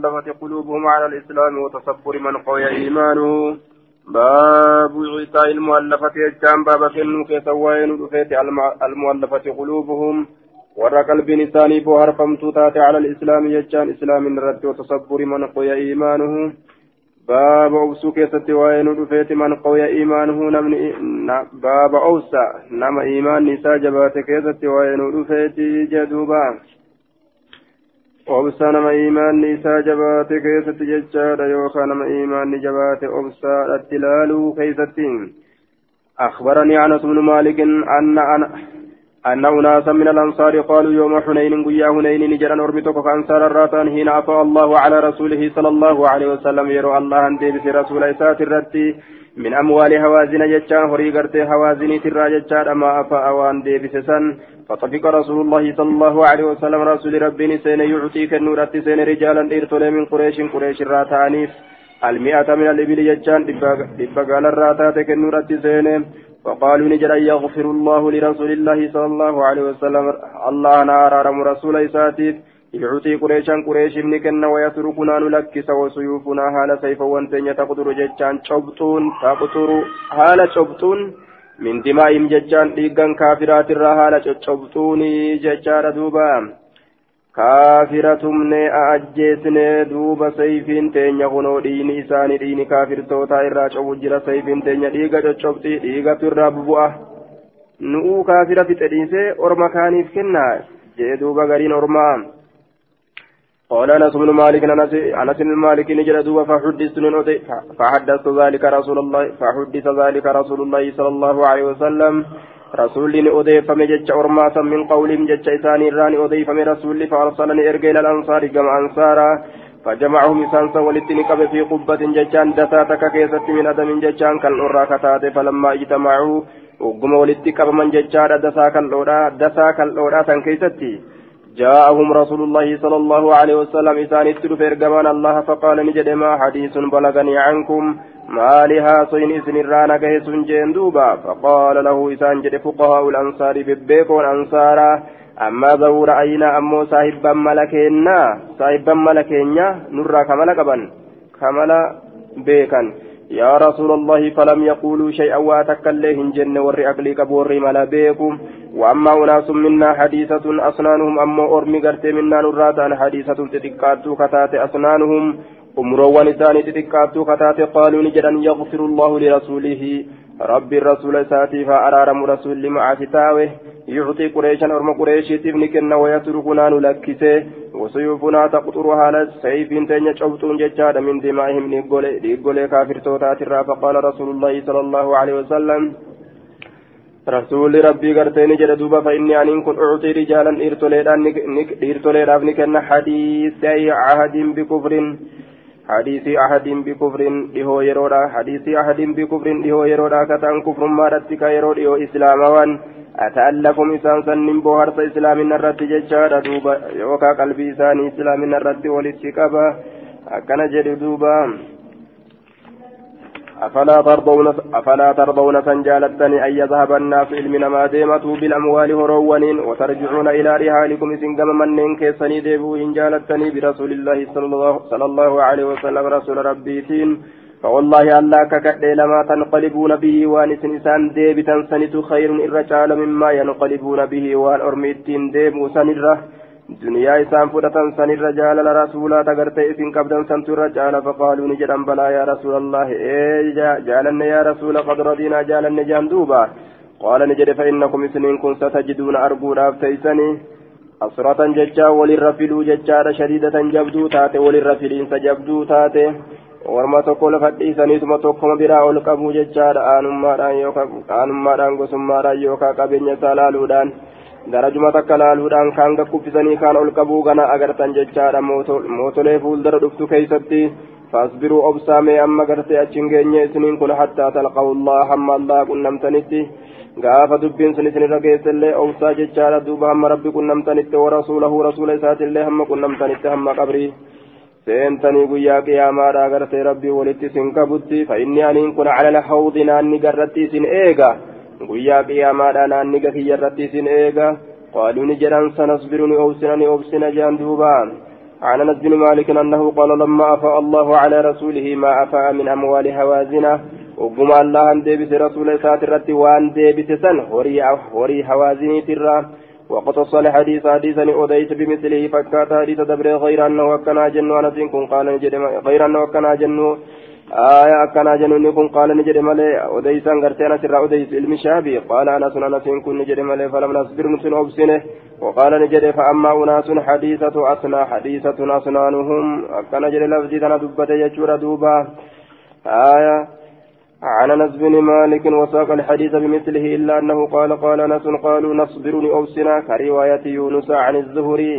المؤلفة قلوبهم على الإسلام وتصبر من قوي إيمانه. باب عيسى المؤلفة يجان باب كنو كيسوين رفيت المؤلفة قلوبهم. ورى قلب نساني بوهر فمتوتات على الإسلام يجان إسلام الرد وتصبر من قوي إيمانه. باب أوسو كيست وين رفيت من قوي إيمانه. نمني باب أوسى نم إيمان نسا جبات كيست وين رفيت جدوبا. Obsaa nama imaanni isaa jabaate keessatti jechaadha yookaan nama imaanni jabaate obsaadhatti ilaaluu keessatti أخبرني أنس بن مالك أن أنا أن أناسا من الأنصار قالوا يوم حنين قيا حنين نجرا أرمتك فأنصار الراتان حين عفى الله على رسوله صلى الله عليه وسلم يرى الله أن ديبس رسول إسات الرتي من أموال هوازن جتشان هري قرتي هوازن ترى جتشان أما أفا أوان ديبس سن فطفق رسول الله صلى الله عليه وسلم رسول ربي سين يعطيك النور سين رجالا إرتولي من قريش قريش الراتانيف المئة من الإبل جتشان دبقال الراتات كالنور سين فقالوا نجرا يغفر الله لرسول الله صلى الله عليه وسلم الله نار رسول إساتيف يعطي قريشا قريش ابن كنا ويتركنا نلكس وسيوفنا هال سيف وانتين تقدر جتشان شبطون تقدر هال شبطون. من دمائهم جتشان ديقان كافرات الرهالة شبطون جتشار دوبا. كافرتمني أجيسني دوبا سيفين تين يغنو دين إساني دين كافر توتا إرا شبجر سيفين تين ديقا شبطي ديقا في الراببوة نؤو كافرة تديسي أرما كانيف كنا جدوبا غرين أرمان قال انس بن مالك انس بن مالك نجد دوبا فحدثت فحدثت ذلك رسول الله فحدث ذلك رسول الله صلى الله عليه وسلم رسول أضيف مجج أرماسا من قولهم جج إساني الراني أضيف من رسول فأرسلني إرجع إلى الأنصار جمع أنصارا فجمعهم إسانسا ولتنقب في قبة ججان دساتك كيست من أدم ججان كالأرى كتات فلما اجتمعوا وقم ولتقب من ججان دسا كالأرى دسا كالأرى تنكيستي جاءهم رسول الله صلى الله عليه وسلم إسان اتلف إرقمان الله فقال نجد ما حديث بلغني عنكم ما لها صين إسن الرانا كيس جندوبا فقال له إسان جد فقهاء الأنصار ببيكون أنصارا أما ذو رأينا أمو صاحبا ملكينا صاحبا ملكينا نرى كملكبا كملا بيكا يا رسول الله فلم يقولوا شيئا واتكليهن جن ور أقلي كبور ملا بيكم وأما أناس منا حديثة أسنانهم أما أرمي قرتي منا نراتا حديثة تتكاتو كتات أسنانهم أمروان إساني تتكاتو كتات قالوا نجدا يغفر الله لرسوله ربي الرسول ساتي فأرارم رسول مع كتابه يعطي قريشا أرم قريشي تبني كنا ويتركنا نلكسه وسيوفنا تقطر على سيف تنيا شوطون ججاد من دمائهم نيقولي كافر توتات فقال رسول الله صلى الله رسول ربي قرتين جل فإني أن كن أعطي رجالا إرتوليدان نكن حديث أي عهد بكفر حديث أحد بكفر إهو يرودا حديث أحد بكفر إهو يرودا كتان كفر ما رتك يرود إهو إسلام وان. أتألف إسان سنن بوهرس إسلام الرد ججارة دوبا يوكا قلبي إسان إسلام الرد ولتكبا أكن جل دوبا. أفلا ترضون أفلا ترضون سنجالتني أن يذهب الناس علمنا ما ديمته بالأموال هرونين وترجعون إلى رحالكم كما منين كيسني ديبو إن جالتني برسول الله صلى الله عليه وسلم رسول ربيتين فوالله ألا ككأي لما تنقلبون به وأن سنسان ديبتا سنت خير الرجال مما ينقلبون به وأن أرميتين ديبو سنرة. دنيا إسان فرطان سن الرجال لرسولا تغرت إسن قبدا سنت الرجال فقالوا نجدا بلا يا رسول الله إيه جالن يا رسول قد رضينا جالن جاندوبا قال نجد فإنكم إسنين كن ستجدون أربونا أفتيسني أسرة ججا وللرفلوا ججا شديدة جبدو تاتي وللرفلين سجبدو تاتي warma tokko lafa dhiisaniituma tokkoma biraa ol qabuu jechaadha aanummaadhaan yookaan aanummaadhaan gosummaadhaan yookaan qabeenya isaa laaluudhaan. Darajuma takka laaluudhaan kaan gakkufisanii kaan ol qabuu gana agartan jechaadha mootolee fuuldura dhuftu keeysatti فاصبروا أبسامي أما قرتي أتشن جيني سنين كن حتى تلقوا الله حما الله كنمتنتي gaafa dubbiin sun isin irra geessellee obsaa jechaadha duuba hamma rabbi qunnamtanitti warasuulahu rasuula isaatillee hamma qunnamtanitti hamma qabrii seentanii guyyaa qiyaamaadha agartee rabbii walitti isin qabutti fa aniin kun cala lhawdi naanni garratti isin eega guyyaa qiyaamaadha naanni gakiyya irratti isin eega. Qaaluu ni jedhan sanasbiru ni obsina ni obsina jean duuba. عن انس بن مالك انه قال لما افاء الله على رسوله ما افاء من اموال هوازنه وقم الله ان ديبس رسول ساترت وان ديبس سن هوري هوازني ترى وقتص الحديث حديثا أوديت بمثله فكات حديث دبر غير أنه أكنا جنو أنا كن قال غير أنه أكنا جنو آية أكنا جنو كن قال نجد ملي أوديسا غرتنا سر أوديس علم شابي. قال أنا سن أنا كن نجد ملي فلم نصبر نسن أبسنه. وقال نجد فأما أناس حديثة أسنى حديثة أسنانهم. أكنا جد لفظي تنا دبت يجور دوبا. آية عن أنس بن مالك وساق الحديث بمثله إلا أنه قال قال أنس قالوا نصبر لاوسنا كرواية يونس عن الزهري.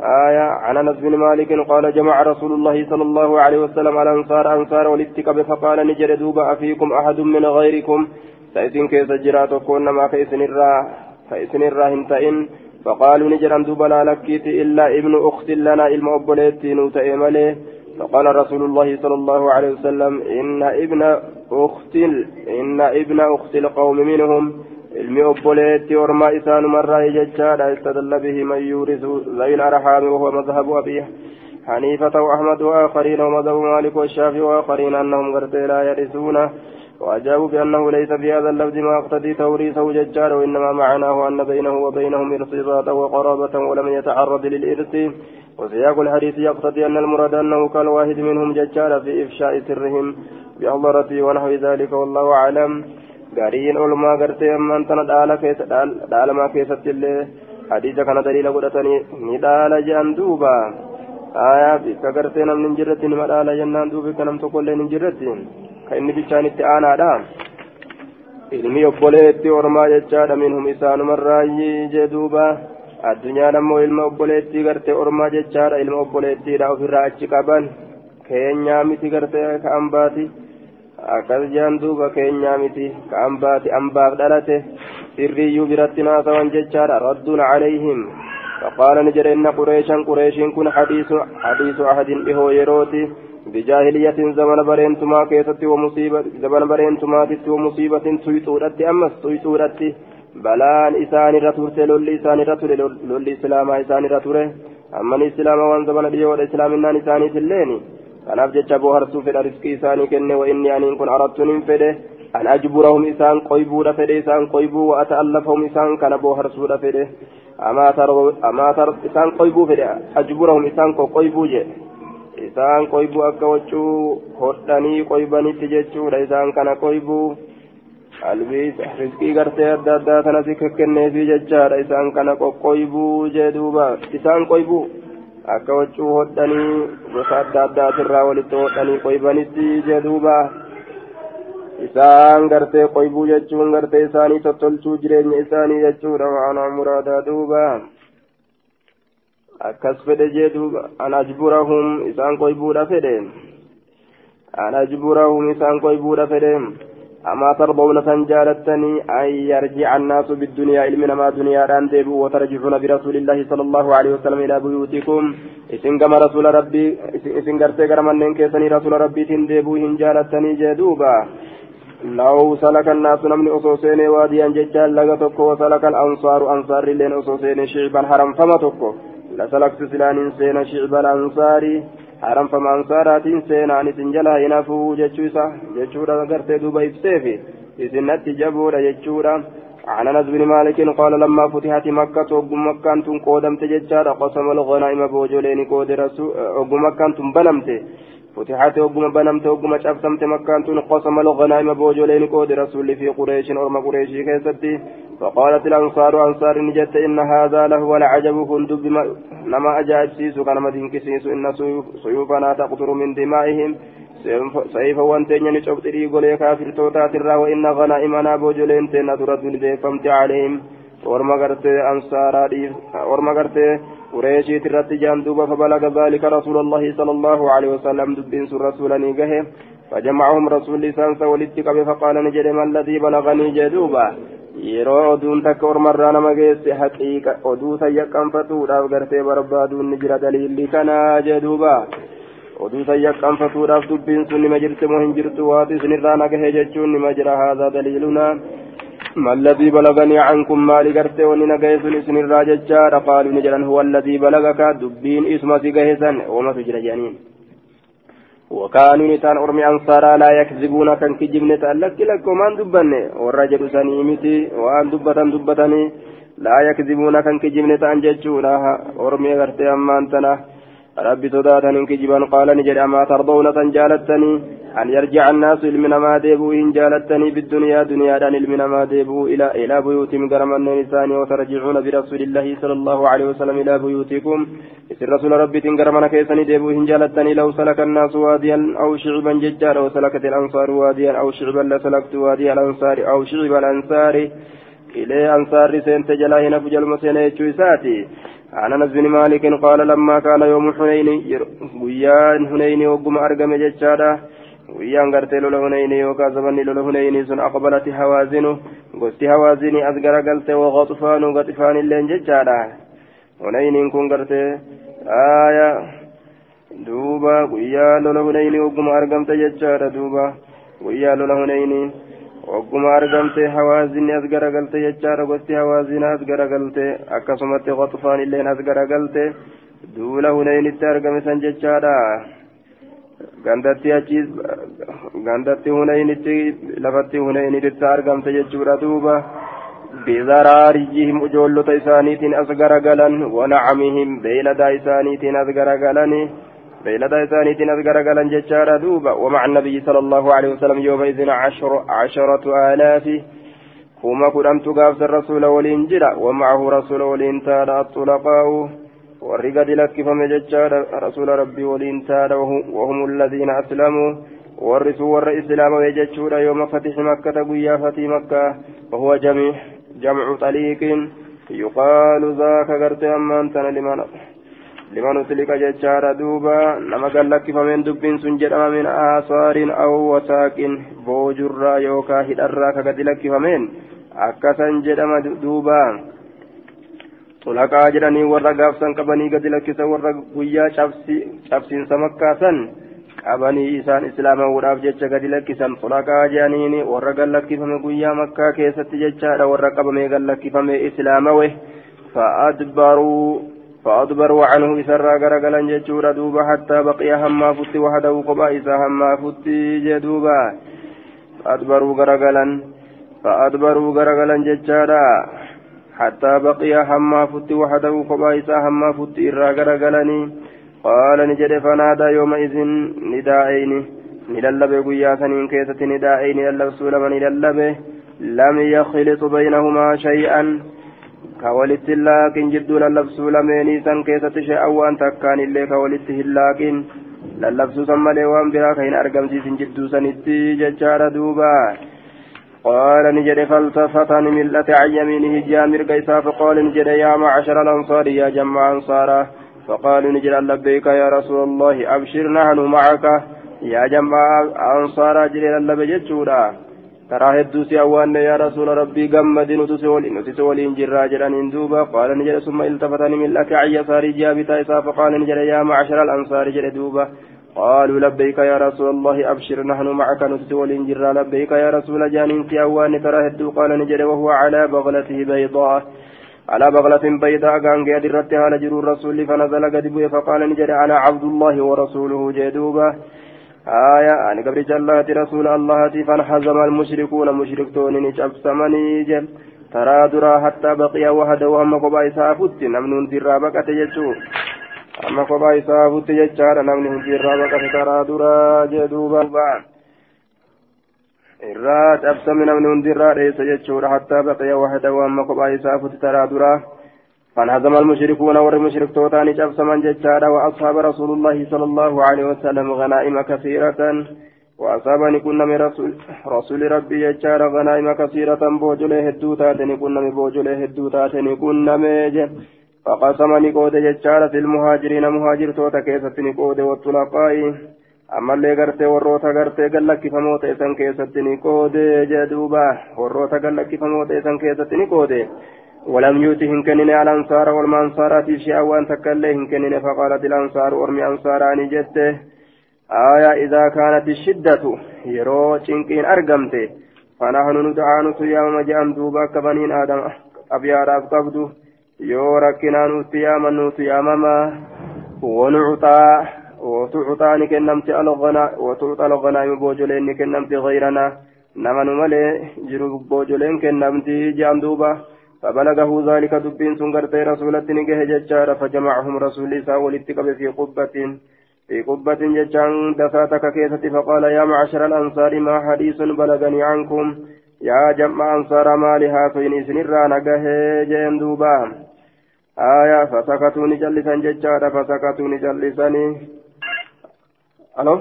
آية عن أنس بن مالك قال جمع رسول الله صلى الله عليه وسلم على انصار انصار والاتقاب فقال نجر دوبا أفيكم أحد من غيركم. فإذن كيس جرات كون ما كيسن الرا كيسن الرا هنتئن. فقالوا نجر دوبا لا لكيت إلا ابن أخت لنا المؤبليت نوتئ مليه فقال رسول الله صلى الله عليه وسلم إن ابن أخت إن ابن أخت القوم منهم. Ilmi obboleetti ormaa isaanumarraa jechaadha istadalla bihi man yuurisu ذوي الأرحام وهو مذهب أبي حنيفة وأحمد وآخرين ومذهب مالك والشافعي وآخرين أنهم قرتي لا يرثون وأجابوا بأنه ليس في هذا اللفظ ما يقتضي توريثه ججار وإنما معناه أن بينه وبينهم ارتباطا وقرابة ولم يتعرض للإرث وسياق الحديث يقتضي أن المراد أنه كالواحد منهم ججار في إفشاء سرهم بحضرته ونحو ذلك والله أعلم قارين أولما قرتي أما أنت ندال كيس دال ما كيست اللي حديث كان دليل قدتني ندال جان دوبا آية بك قرتي نم ننجرت ندال جنان دوبا كنم تقول ننجرت كإني بيشان اتعانا ilmi obboleetti ormaa jechaadha minhum isaanumarraayyii jee duuba addunyaan ammoo ilma obboleettii gartee ormaa jechaadha ilma obboleettiidha ofirraa achi qaban keenyaa miti gartee ka ambaati akkas jaan duuba keenyaa miti. Ka ambaati ambaaf dhalate. Sirriiyyuu biratti naasawan jechaadha. Radduun calayhim. فقال نجر إن قريشا قريش كن حديث حديث عهد إهو يروتي بجاهلية زمن برينتما كيست ومصيبة زمن برينتما تت ومصيبة سيطورت أمس سيطورت بلان إسان رتورت لولي إسان رتور لولي إسلاما إسان رتور أما الإسلام وان زمن ديو والإسلام إنان إساني تليني kanaaf jecha booharsuu fedha riskii isaanii kenne wa'inni aniin kun arattuun hin fedhe an ajburahum isaan qoybuudha fedhe isaan qoybuu wa ata'allafahum isaan kana booharsuudha fedhe amaa isaan qoybuu fedhe ajburahum isaan qoqqoybuu jedhe isaan qoybuu akka waccuu hodhanii qoybanitti jechuudha isaan kana qoybuu qalbii riskii gartee adda addaa kanasi kenneefii jechaadha isaan kana qoqqoybuu jee duuba isaan qoybuu akka waccuu hodhanii gosa adda addaatirraa walitti hodhanii qoybanitti jedhuuba isaan gartee qoybuu jechuun gartee isaanii tottolchuu jireenya isaanii jechuudha waanaa muraadaa duuba akkas fedhe jee duuba an ajburahum isaan qoybuudha fedhe an ajburahum isaan qoybuudha fedhe أما ترضون فانجالتني أن يرجع الناس بالدنيا علمنا ما دنيا ران ديبوا وترجعون برسول الله صلى الله عليه وسلم إلى بيوتكم. إسن كما رسول ربي إسن قرتي كرمان كيسني رسول ربي تنديبوا هنجالتني جدوبا. لو سلك الناس نمني أصوصين واديا ججال لغا تكو وسلك الأنصار أنصار لين أصوصين شعبا حرم فما تكو. لسلكت سلان سين شعب الأنصاري haramfama ansaaraatiin seenaan isin jalaa hinafuu jechuusa jechuudha gartee duuba ibseefi isin natti jabuudha jechuudha عن انس بن مالك قال لما فتحت مكة وقم مكة أنتم قودمت ججارة قسم الغنائم بوجولين قود رسول وقم مكة أنتم بنمت فتحت وقم بنمت وقم شفتمت مكة أنتم قسم الغنائم بوجولين قود رسول في قريش أرم قريش كيستي. فقالت الأنصار أنصار نجت إن هذا لهو العجب كندب نما أجاب سيسو كان مدين كسيسو إن سيوفنا تقطر من دمائهم. سيف وانتين نشوف تريقو لي كافر توتات الرا وإن غنائمنا بوجولين تين ترد لديفمت عليهم. ورما قرتي أنصارا قريشي ترد جاندوبا فبلغ ذلك رسول الله صلى الله عليه وسلم دبين سر رسولا نيقه فجمعهم رسول لسانس ولتقب فقال نجد ما الذي بلغني جدوبا ormarraa nama geesse haqiiqa oduu sayyaqqanfatuudhaaf gartee barbaaduun ni jira daliilli kanaa jedhuuba oduu sayyaqqanfatuudhaaf dubbiin sun nima jirti moo hin jirtu waati isinirraa nagahee jechuun nima jira haadha daliiluna ما الذي بلغني عنكم ما لقرت وننا قيس اسم الراججار قالوا نجلا هو الذي بلغك دبين إسم قيسا وما تجرى جانين وكانوا نتان أرمي أنصارا لا يكذبون كان كجبنة لك لك وما دبن والرجل سنيمتي وأن دبة دبتني لا يكذبون كان كجبنة أن ججونا أرمي غرتي أما أنتنا ربي صداتني كجبا قال نجد أما ترضون تنجالتني أن يرجع الناس إلمنا ما ديبوا إن جالتني بالدنيا دنيا دان إلمنا ما ديبوا إلى إلى بيوتهم قرما النسان وترجعون برسول الله صلى الله عليه وسلم إلى بيوتكم. إسر رسول ربي تنقرما كيسني ديبوا إن جالتني لو سلك الناس واديا أو شعبا ججارا وسلكت الأنصار واديا أو شعبا لسلكت وادي الأنصار أو شعب الأنصار. إلى أنصار سنت جلاهن فجل مسينة يجوساتي عن انس بن مالك قال لما كان يوم حنين ويان حنين وقم أرقم ججادا ويان غرتي لولا حنين يوكا زمني لولا حنين سن أقبلت هوازن غستي هوازن ازغر قلت وغطفان وغطفان اللين ججادا حنين كن غرتي آية دوبا ويان لولا حنين وقم ارقمت ججادا دوبا ويان لولا حنين wagguma argamte hawaazinni as garagalte jechaadha gosti hawaazina as garagalte akkasumatti qotfaan illeen as garagalte duula huneynitti argame san jechaadha gandatti achi gandatti huneynitti lafatti huneynitti argamte jechuudha duuba bizaraariyihim ijoollota isaaniitiin as garagalan wanacamihim بيلدا إسانيتين أذكر قال ججارة دوبا ومع النبي صلى الله عليه وسلم يومئذ عشر عشرة آلاف كما قدمت قابس الرسول والإنجيل ومعه رسول والإنتاد الطلقاء والرقد لك فم ججارة رسول ربي والإنتاد وهم الذين أسلموا ورثوا ور إسلام ويججور يوم فتح مكة قيا فتح مكة وهو جميع جمع طليق يقال ذاك قرت أمان لمن liman uslika jechaadha duuba nama gallakkifameen dubbiin sun jedhama min aasaarin aw wasaaqin boojurraa yookaa hidharraa ka gadi lakkifameen akkasan jedhama duuba. Xulaqaa jedhanii warra gaafsan qabanii gadi lakkisan warra guyyaa cabsiinsa makkaasan qabanii isaan islaamawuudhaaf jecha gadi lakkisan xulaqaa jedhaniin warra gallakkifame guyyaa makkaa keessatti jechaadha warra qabamee gallakkifame islaamawe. Fa'adbaruu فأدبروا عنه إسرى غرغلا جتشورا دوبا حتى بقي هما فتي وحده قبا إسا هما فتي جدوبا. فأدبروا غرغلا فأدبروا غرغلا جتشارا حتى بقي هما فتي وحده قبا إسا هما فتي إرى غرغلني. قال نجد فنادى يومئذ نداءين نللب قيا سنين كيسة نداءين للب سولما نللب لم يخلط بينهما شيئا. Lallabsuu lameenii san keessatti she'an waan takkaan illee ka walitti hin laaqin lallabsuu san malee waan biraa ka hin argamsiisin jidduu sanitti jechaadha duuba قال نجد فالتفت ملة عن يمينه جامر قيسا فقال نجد يا معشر الأنصار يا جمع أنصارا فقال نجد لبيك يا رسول الله أبشر نحن معك يا جمع أنصارا جليل لبجت karaa hedduu si awwaanne yaa rasuula rabbii gammadi nuti si waliin jirraa jedhaniin duuba qaala ni jedhe summa iltafatanii mil'ate ayya saarii ji'a bitaa isaa faqaala ni jedhe yaa macshara alansaari jedhe duuba قالوا لبيك يا رسول الله أبشر نحن معك نسي والإنجر لبيك يا رسول جانين في أوان ترى هدو قال نجد وهو على بغلته بيضاء على بغلة بيضاء كان قد رتها لجر الرسول فنزل قد فقال نجد أنا عبد الله ورسوله جدوبا آية أن قبل جلات رسول الله فانحزم المشركون مشركتون نشبسمني جل. ترى درا حتى بقي وحده وهم قبا إسافت نمن درا بقت يجو أما قبا إسافت يجار نمن درا بقت ترى درا جدوبا irraa cabsame namni hundirraa dheessa jechuudha hattaa baqee wahda amma kophaa isaa futi taraa duraa فانهزم المشركون والمشرك توتاني جبس من ججارا وأصحاب رسول الله صلى الله عليه وسلم غنائم كثيرة. وأصابني كنا من رسول, رسول ربي ججارا غنائم كثيرة. بوجله الدوتاتني كنا من بوجله الدوتاتني كنا ميجن فقسمني قود ججارا في المهاجرين. مهاجر توتا كيستني قود والطلقاء. اللي غرتي وروتا غرتي قال لك فموت إسان كيستني قود جدوبا وروتا قال لك فموت إسان كيستني قود. ولم يؤتهم كنين على الأنصار والمنصارات شيئا وأن تكلهم كنين فقالت الأنصار أرمي أنصاراني جته آية إذا كانت الشدة يرو تنكين أرقمت فنحن ندعى نتيام جان دوبا كبنين آدم أبياراب قبدو yoo rakkinaa nutti yaaman nuti yaamamaa wanuuxaa وتعطى نكنمت وتعطى الغنائم بوجلين نكنمت غيرنا. نمن ملي جرو بوجلين كنمت جاندوبا فبلغه ذلك دبين سنغرت رسولة نجه ججار فجمعهم رسول الله ولتقب في قبة. في قبة ججان دفاتك كيسة فقال يا معشر الأنصار ما حديث بلغني عنكم؟ يا جمع أنصار ما لها فين سنرى نجه جندوبا آية فسكتوا نجلسا ججار فسكتوا نجلسني ألو؟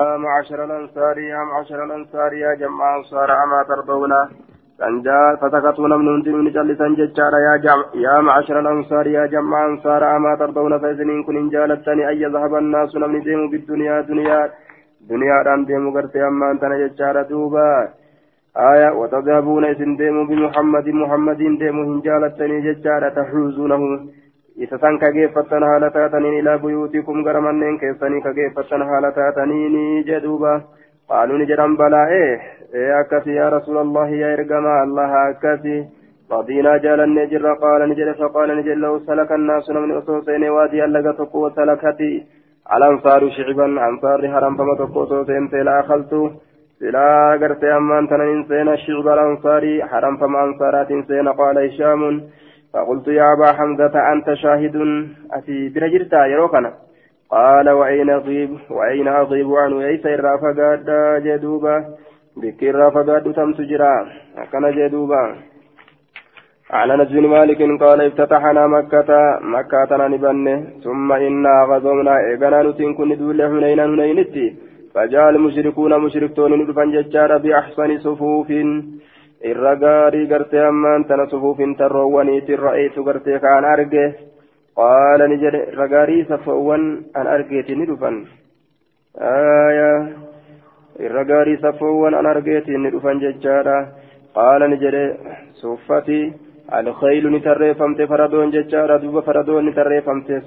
يا معشر الأنصار يا معشر الأنصار يا جمع أنصار أما ترضون؟ سنجا فتكتون من هندم نجلسا ججارا يا جمع يا معشر الأنصار يا جمع أنصار أما ترضون فإذن كن إن جالتني أن يذهب الناس نمن ديم بالدنيا دنيا دنيا ران ديم غرتي أما أنت ججارا دوبا آية وتذهبون إذن ديم بمحمد محمد ديم هن جالتني ججارا تحوزونه isa san kageeffattan haala taataniin ilaa buyuutikum gara manneen keessanii kageeffattan haala taataniin jedhuuba. Qaaluu ni jedhan balaa ee akkasi yaa rasuulallahi yaa ergamaa allaha akkasi radiinaa jaalannee jirra qaala ni jedhe faqaala ni jedhe lahu salaka annaasu namni osoo seenee waadii allaga tokko wasalakati alansaaru shiciban ansaarri haramfama tokko osoo seentee la akaltu silaa gartee ammaan tanan seena shiciba alansaarii haramfama ansaaraatiin seena qaala hishaamun فقلت يا أبا حمزة أنت شاهد أتي برجرتا يروكنا قال وأين أغيب وأين أغيب عنه ليس الرافقات جدوبا بكي الرافقات تم تجرا أكن جدوبا على نجم مالك قال افتتحنا مكة مكة نبنه ثم إنا غزونا إيقنا نتين كن دول حنينا حنينتي فجاء المشركون مشركتون ندفن ججارا بأحسن صفوف irra gaarii gartee ammaan tana sufuufin tarroowwaniitiin ra'eetu gartee kaan arge qaala ni jedhe irra gaarii safoowwan an argeetiin ni dhufan irra gaarii safoowwan an argeetiin ni dhufan jechaadha qaala ni jedhe suffati alkhaylu ni tarreeffamte faradoon jechaadha duuba faradoon ni tarreeffamte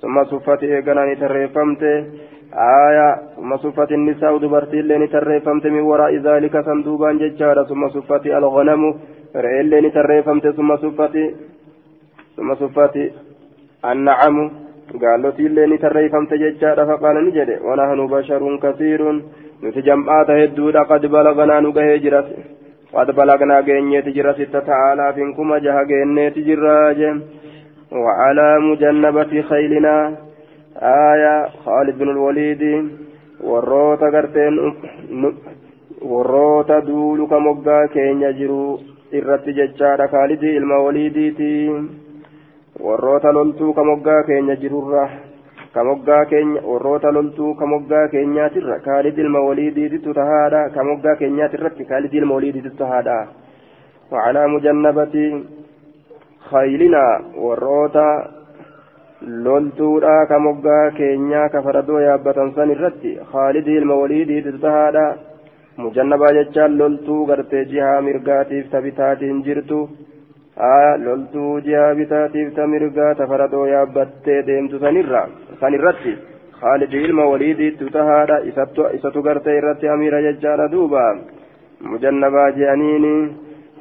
summa suffati eeganaa ni tarreeffamte آية ثم صفت النساء دبرتي اللي نتريفمت من وراء ذلك صندوبا ججارا ثم صفت الغنم رئي اللي نتريفمت ثم صفت ثم صفت النعم قالوا اللي نتريفمت ججارا فقال نجد ونحن بشر كثير نتجمعات هدودا قد بلغنا نقه جرس قد بلغنا جنية جرس ستة آلاف كما جه جنية جراج وعلى مجنبة خيلنا آية خالد بن الوليد warroota garteen warroota duulu ka moggaa keenya jiru irratti jechaadha kaalidii ilma waliidiiti warroota loltuu ka moggaa moggaa keenya warroota loltuu ka moggaa keenyaatirra kaalidii ilma waliidiititu tahaadha ka moggaa keenyaatirratti kaalidii ilma waliidiititu tahaadha وعلى مجنبة خيلنا warroota loltuudha ka moggaa keenyaa ka faradoo yaabbatan san irratti khaalidii ilma waliidiitu tahaadha mujannabaa jechaan loltuu gartee jihaa mirgaatiif ta bitaatiin jirtu loltuu jihaa bitaatiif ta mirgaa ta faradoo yaabbattee deemtu sanirra san irratti khaalidii ilma waliidiitu tahaadha isatu gartee irratti amiira jechaadha duuba mujannabaa je'aniini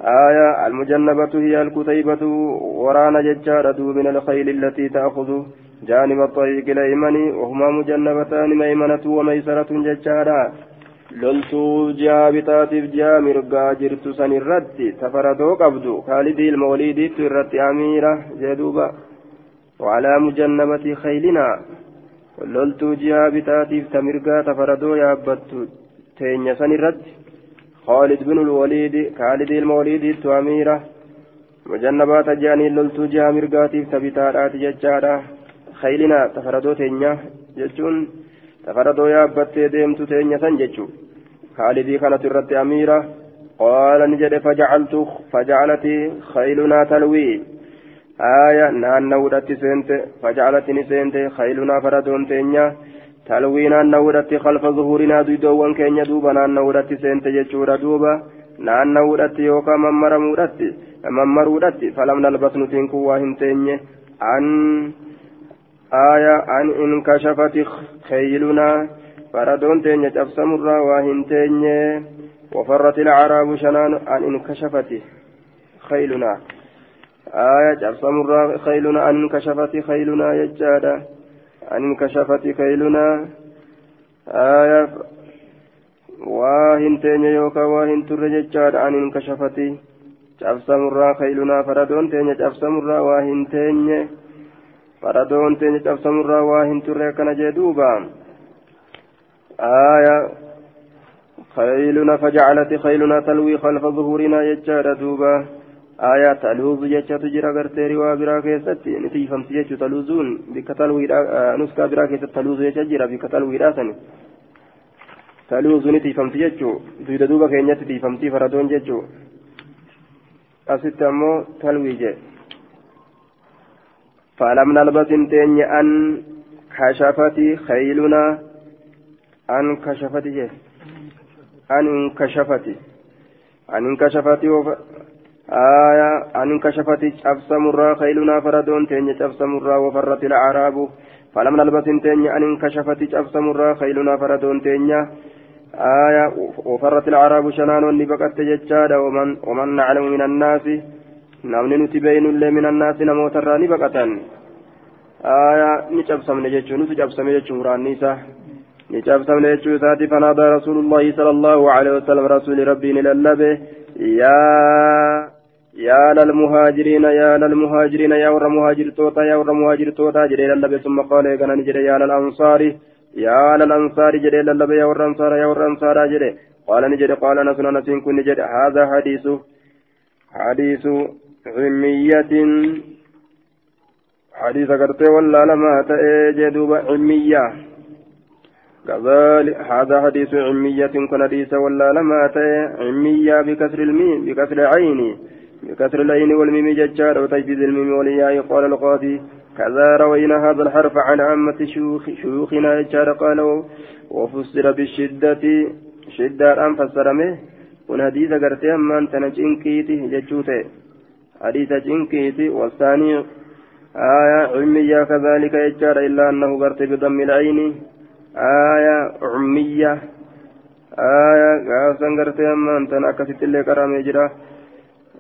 آية المجنبة هي الكتيبة ورانا ججارة من الخيل التي تأخذ جانب الطريق الأيمن وهما مجنبتان ميمنة وميسرة ججارة loltuu ji'a bitaatiif ji'a mirgaa jirtu san irratti tafaradoo qabdu kaalidii ilma waliidiittu irratti amiira khaylinaa loltuu ji'a bitaatiif ta mirgaa tafaradoo yaabbattu teenya san irratti خالد بن الوليد خالد الموليد التواميرة مجنبات جاني لولتو جها مرقاتي ثبتات ججارة. خيلنا تفردو تينيا ججون. تفردو يابت ديمتو تينيا سنججو خالدي كانت الرد أميرة. قال نجد فجعلت فجعلت خيلنا تلوي آية نان نودت سنت فجعلتني سنت خيلنا فردون تينيا zuhurinaa duydoowwan keenya duuba naanna'uudhatti seente jechuudha duuba naanna'uudhatti yookaan mammaramuudhatti mammaruudhatti falam nalbas nutiin kun waa hin teenye an aaya an inkashafati keeylunaa faradoon teenya cabsamurraa waa hin teenye وفرت الأعراب شنان أن انكشفت خيلنا آية جبسم خيلنا أن انكشفت خيلنا يجادا. أن انكشفت خيلنا. آية واهن تين يوكا واهن تر أن انكشفت جبسم خيلنا. فردون تين جبسم واهن تين faradoon teenya cabsamurraa waa hin turre akkana jee duuba آية خيلنا فجعلت خيلنا تلوي خلف ظهورنا يجار دوبا. آية تلوز يجا تجرى غرتيري وابرا كيست نتي فمت يجو تلوزون بك تلوي نسكا برا كيست تلوز يجا بك تلوي راسني تلوز نتي فمت يجو دويدا دوبا كينيت تي فمتي فردون يجو أسيت أمو تلوي جي فلم نلبس تين أن كشفت خيلنا. أن كشفت جه أن انكشفت أن انكشفت آية أن انكشفت شبس مرة خيلنا فردون تين شبس مرة وفرت الأعراب فلم نلبس تين أن انكشفت شبس مرة خيلنا فردون تين آية وفرت الأعراب شنان ونبقت ججادا ومن, ومن نعلم من الناس nuti beeynullee min annaasi namoota irraa ni baqatan aayaa ni cabsamne jechuu nuti cabsame jechuu muraanni isaa ni cabsamne jechuu isaati fanaadaa rasuulullaahi sala allahu alehi wasalam rasuuli rabbii ni lallabe yaa يا للمهاجرين يا للمهاجرين يا ور مهاجر توتا يا ور مهاجر توتا جري للبي ثم قال يا جري يا للأنصار يا للأنصار جري للبي يا ور أنصار يا ور أنصار جري. قال نجري قال نسنا نسين كن جري هذا حديث حديث عمية حديث قرتي ولا لما تأجدوا عمية كذلك هذا حديث عمية كن حديث ولا لما عمية بكسر الميم بكسر العين. بكسر العين والميم ججار وتجديد الميم والياء قال القاضي. كذا روينا هذا الحرف عن عامة شيوخ شيوخنا ججار قالوا. وفسر بالشدة شدة أن فسرمه kun hadiisa gartee ammaan tana cinqiiti jechuu ta'e hadiisa cinqiiti آية عمية كذلك يجار إلا أنه قرت بضم العين. آية عمية. آية قاسا قرت أما أنت أكست اللي كرام يجرى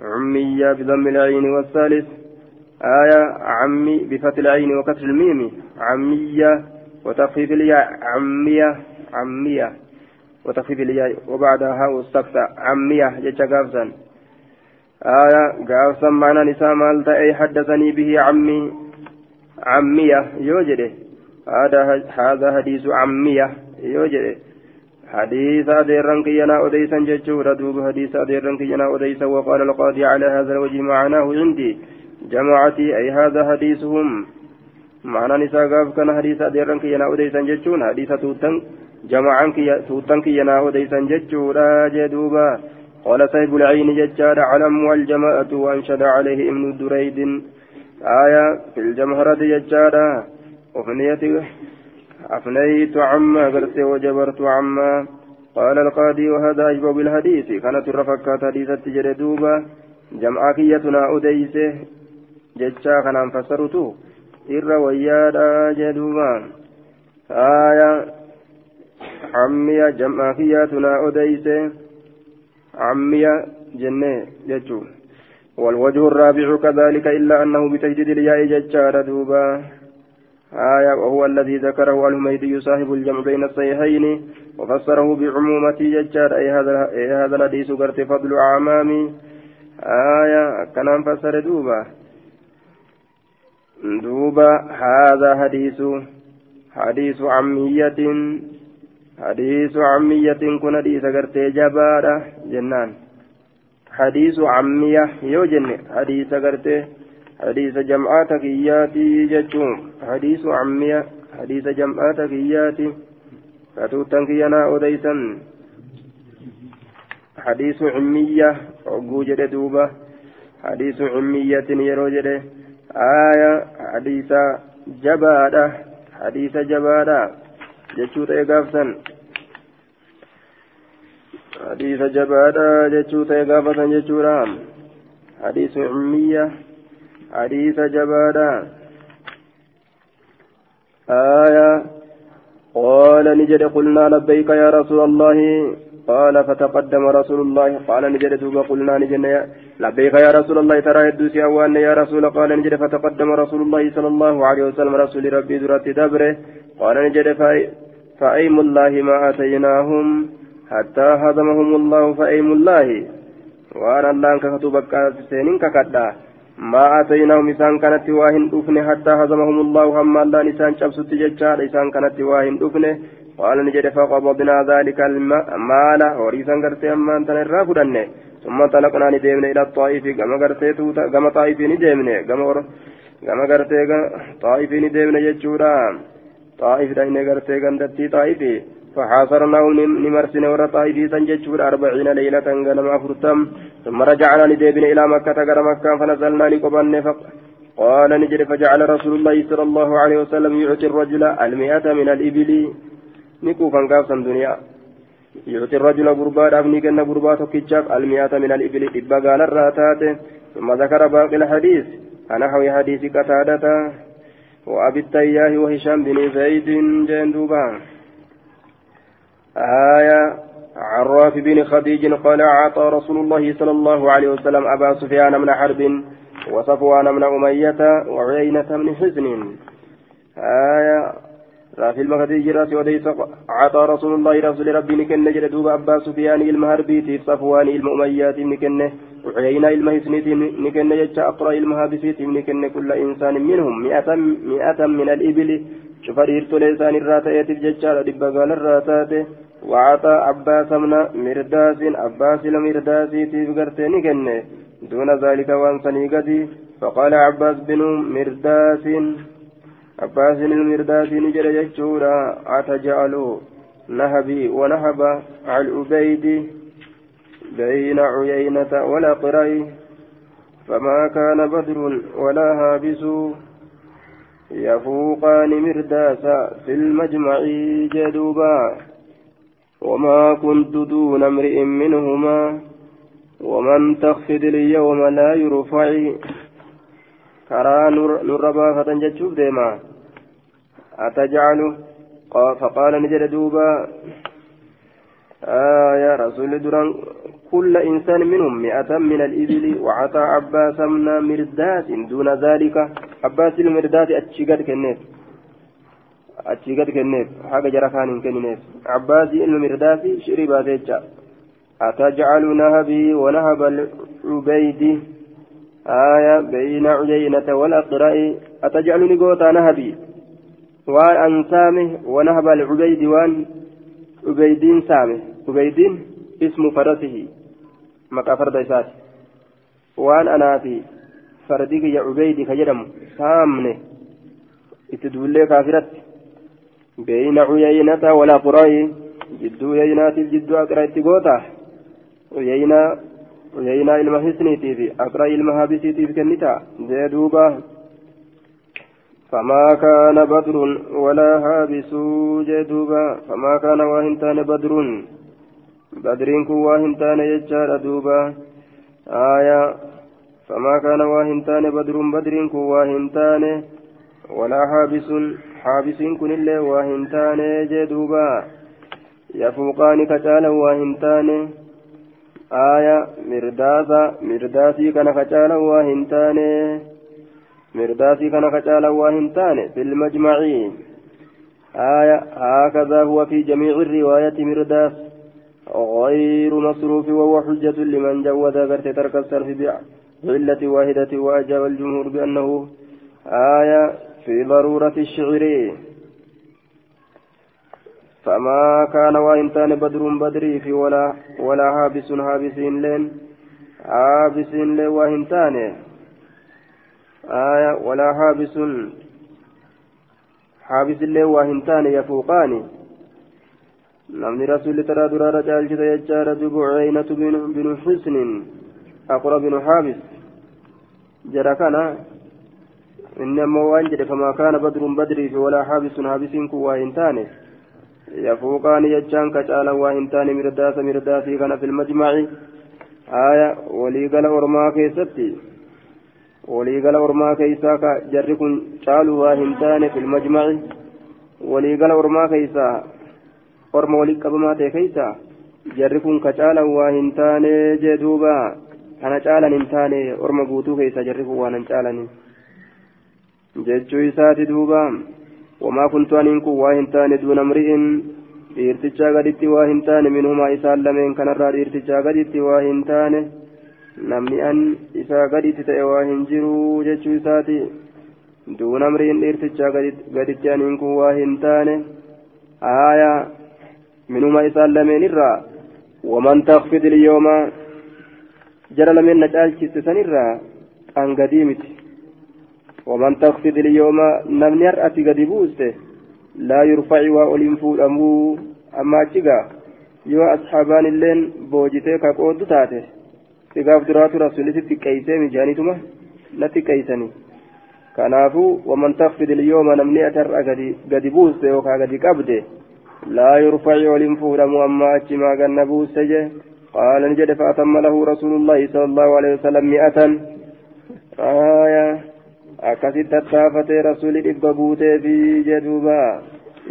عمية بضم العين والثالث. آية عمي بفتح العين وكسر الميم. عمية وتخفيف الياء. عمية عمية وتخفيف الياء. وبعدها هاء السكتة عمية جتش قافزا. آية قافزا معنى نساء مالتا أي حدثني به عمي. عمية يوجده هذا هذا حديث عمية يوجده حديث أديرن كينا أديسا ججورا دوب حديث أديرن كينا أديسا وقال القاضي على هذا الوجه معناه عندي جماعتي أي هذا حديثهم. معنى نساء قاف كان حديث أديرن كينا أديسا ججون حديث توتن جماعان توتن كي ينا وديسا ججورا جدوبا. قال صاحب العين ججار علم والجماعة وأنشد عليه ابن دريد. آية في الجمهرة ججارا أفنيت أفنيت عما قرت وجبرت عما قال القاضي وهذا أجب بالحديث كانت الرفقات حديثة جردوبا جمع كيتنا أديسه ججا كان فسرته إر ويادا جدوبا آية عمية جمع كياتنا أديسه عمية جنة جتو والوجه الرابع كذلك إلا أنه بتجديد الياء ججار دوبا آية وهو الذي ذكره الهميدي صاحب الجمع بين الصحيحين وفسره بعمومة ججار أي هذا أي هذا الحديث قرت فضل عمامي. آية كان فسر دوبا دوبا هذا حديث حديث عمية حديث عمية كن حديث قرتي جبارة جنان. حديث عمية يوجن حديث قرتي حديث جمعات كياتي جتشون حديث عمية حديث جمعات كياتي فتوتن كينا أوديسا حديث عمية عقوجة دوبة حديث عمية يروجة آية حديث جبارة حديث جبارة jechuu ta'e gaafsan hadiisa jabaadha jechuu ta'e gaafatan jechuudha hadiisa jabaadha آية. قال نجد قلنا لبيك يا رسول الله. قال فتقدم رسول الله. قال نجد قلنا نجد لبيك يا رسول الله. ترى يدوسي أوان يا رسول. قال نجد فتقدم رسول الله صلى الله عليه وسلم رسول ربي ذرات دبره. قال نجد فأيم الله ما أتيناهم حتى هزمهم الله فأيم الله. وأنا الله كتبك سنين ككدا ما أتيناهم إسان كانت واهن أفنه حتى هزمهم الله هم الله نسان شبسط ججار إسان كانت واهن أفنه قال نجد فقبضنا ذلك المال. وريسا قرتي أما أنت نرافدن ثم طلقنا ندمنا إلى الطائف. كما قرتي توتا كما طائف ندمنا كما كما قرتي طائف ندمنا ججورا. طائف دين قرتي قندتي طائف فحاصرناه نمرسنا ورا طائف سنججور أربعين ليلة قلما فرتم ثم رجعنا ندمنا إلى مكة قرى مكة فنزلنا لقبن قال نجد فجعل رسول الله صلى الله عليه وسلم يعطي الرجل المئة من الإبل. نكو كان قابسا دنيا. يعطي الرجل غربا أبني كأن غربا تكتشاف المئة من الإبل. إبا قال الراتات. ثم ذكر باقي الحديث. نحو حديث قتادة. وأبي التياه وهشام بن زيد جندوبا آية عراف بن خديج قال أعطى رسول الله صلى الله عليه وسلم أبا سفيان من حرب وصفوان من أمية وعيينة من حزن. آية رافي المهدي جراس وديس عطى رسول الله رسول ربي نكن دوب أبا سفيان المهربيتي صفوان المؤميات نكن وعينا المهسنيت نكن يجا أقرأ المهابسيت نكن كل إنسان منهم. مئة, مئة من الإبل شوف ريرتو لسان الراتيات الججال دبقال الراتات وعطى عباس من مرداس عباس المرداسي تفقرت نكن دون ذلك وانسني قدي. فقال عباس بن مرداس عباس المرداس نجر يجورا أتجعل نهبي ونهب العبيد بين عيينة ولا قري. فما كان بدر ولا هابس يفوقان مرداسا في المجمع جدوبا. وما كنت دون امرئ منهما ومن تخفض اليوم لا يرفع كرا نور بافة جتشوف ديما. أتجعل؟ فقال نجد دوبا. آه يا رسول دران كل إنسان منهم مئة من الإبل وعطى عباس من مردات دون ذلك عباس المردات أتشيقات كنيف أتشيقات كنيف حاجة جرى كان كنيف عباس المردات شربات يجا أتجعل نهبي ونهب العبيد آية بين عيينة والأقراء أتجعلني قوتا نهبي وان أن سامه ونهب العبيد وان عبيدين سامه عبيدين اسم فرسه مكا فرد إسات وان أنا في فرديك يا عبيدي كجرم سامنه اتدولي كافرت بين عيينة ولا قراي جدو يينات الجدو أقرأ اتقوتا عيينة عيينة المهسنيتي في أقرأ المهابسيتي في كنتا زيدوبا فما كان بدر ولا هابس جدوبا فما كان واهنتان بدر بدرين كو واهنتان يجار دوبا آية فما كان واهنتان بدر بدرين كو واهنتان ولا حابس حابس كن اللي واهنتان جدوبا يفوقان كتالا واهنتان آية مرداسا مرداسي كان كتالا واهنتان مرداسي كان كتالا واهنتان في المجمع آية هكذا هو في جميع الرواية مرداس غير مصروف وهو حجة لمن جوز غرت ترك الصرف بعلة واحدة وأجاب الجمهور بأنه آية في ضرورة الشعر. فما كان وإنتان بدر بدري في ولا ولا هابس هابسين لين هابسين لين وإنتان آية ولا حابس حابس اللي وهنتان يفوقان. نمني رسول ترى درا رجال جدا يجار دبو عينة بن, حسن أقرب بن حابس. جرى إنما وانجد فما كان بدر بدري ولا حابس حابس كواهنتان يفوقان يجان كتالا واهنتان مرداس مرداسي كان في المجمع آية ولي قال أرما كيستي waliigala ormaa keeysaa ka jarri kun caaluu waa hin taane fi lmajmaci waliigala ormaa keeysaa orma wali qabamaa ta'e keeysaa jarri kun ka caalan waa hin taane jee duuba kana caalan hin taane orma guutuu keessa jarri kun waan hin caalanii taane duuna mri'in dhiirtichaa gaditti waa hin taane minhumaa isaan lameen kanarraa dhiirtichaa gaditti waa hin taane namni an isaa gaditti ta'e waa hin jiru jechuu isaati duuna mri'in dhiirtichaa gaditti aniin kun waa hin taane aayaa minhumaa isaan lameen irraa waman takfid ilyooma jara lameen na caalchiste sanirraa an gadii miti ومن تخفض اليوم نمني أرأتي قد بوسته لا يرفع وأولين فودمو أما جيغا يو أصحابان اللين بوجته كقود تاته تقاف درات رسولتي تكيسي مجانيتما لا تكيسني كنافو ومن تخفض اليوم نمني أترأ قد بوسته وكا قد قبده لا يرفع ولين فودمو أما أجما قد نبوسته قال نجد فأتم له رسول الله صلى الله عليه وسلم مئة آية Akkasitti tattaafatee rasuulli dhibba guutee fi jedhuuba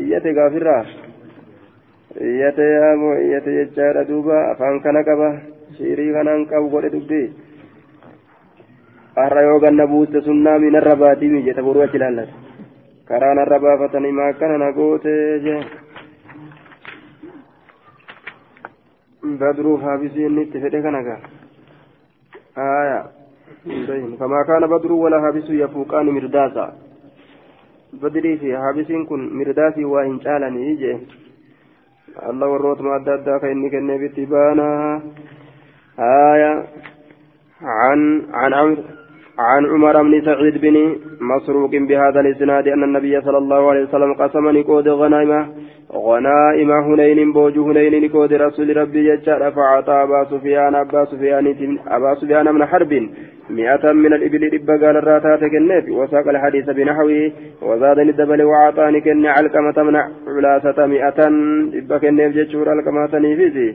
iyyate gaafirraa iyyate yaamoo iyyate jechaadha duuba afaan kana qaba shiirii kanaan qabu godhe dubbii har'a yoo ganna buuste sunnaa minarra baatii jeta boruu achi ilaallata karaa narra baafatanii maakkana na gootee jee badruuf inni itti fedhe kana gaa فما كان بدر ولا هابس يفوقان مرداسا. بدري في هابس كن مرداسي وإن شالني يجي الله وروت ما أدى فإني كان بتبانا. آية عن عن عمرو عن عمر بن سعيد بن مسروق بهذا الإسناد أن النبي صلى الله عليه وسلم قسم نقود غنائمة غنائم هنين بوج هنين نقود رسول ربي ججار فعطى ابا سفيان أبا سفيان أبا سفيان من حرب مئة من الإبل رب قال الراتات كنف وساق الحديث بنحوه وزاد الدبل وعطاني كن علقمة من علاسة مئة رب كنف ججور علقمة نيفيزي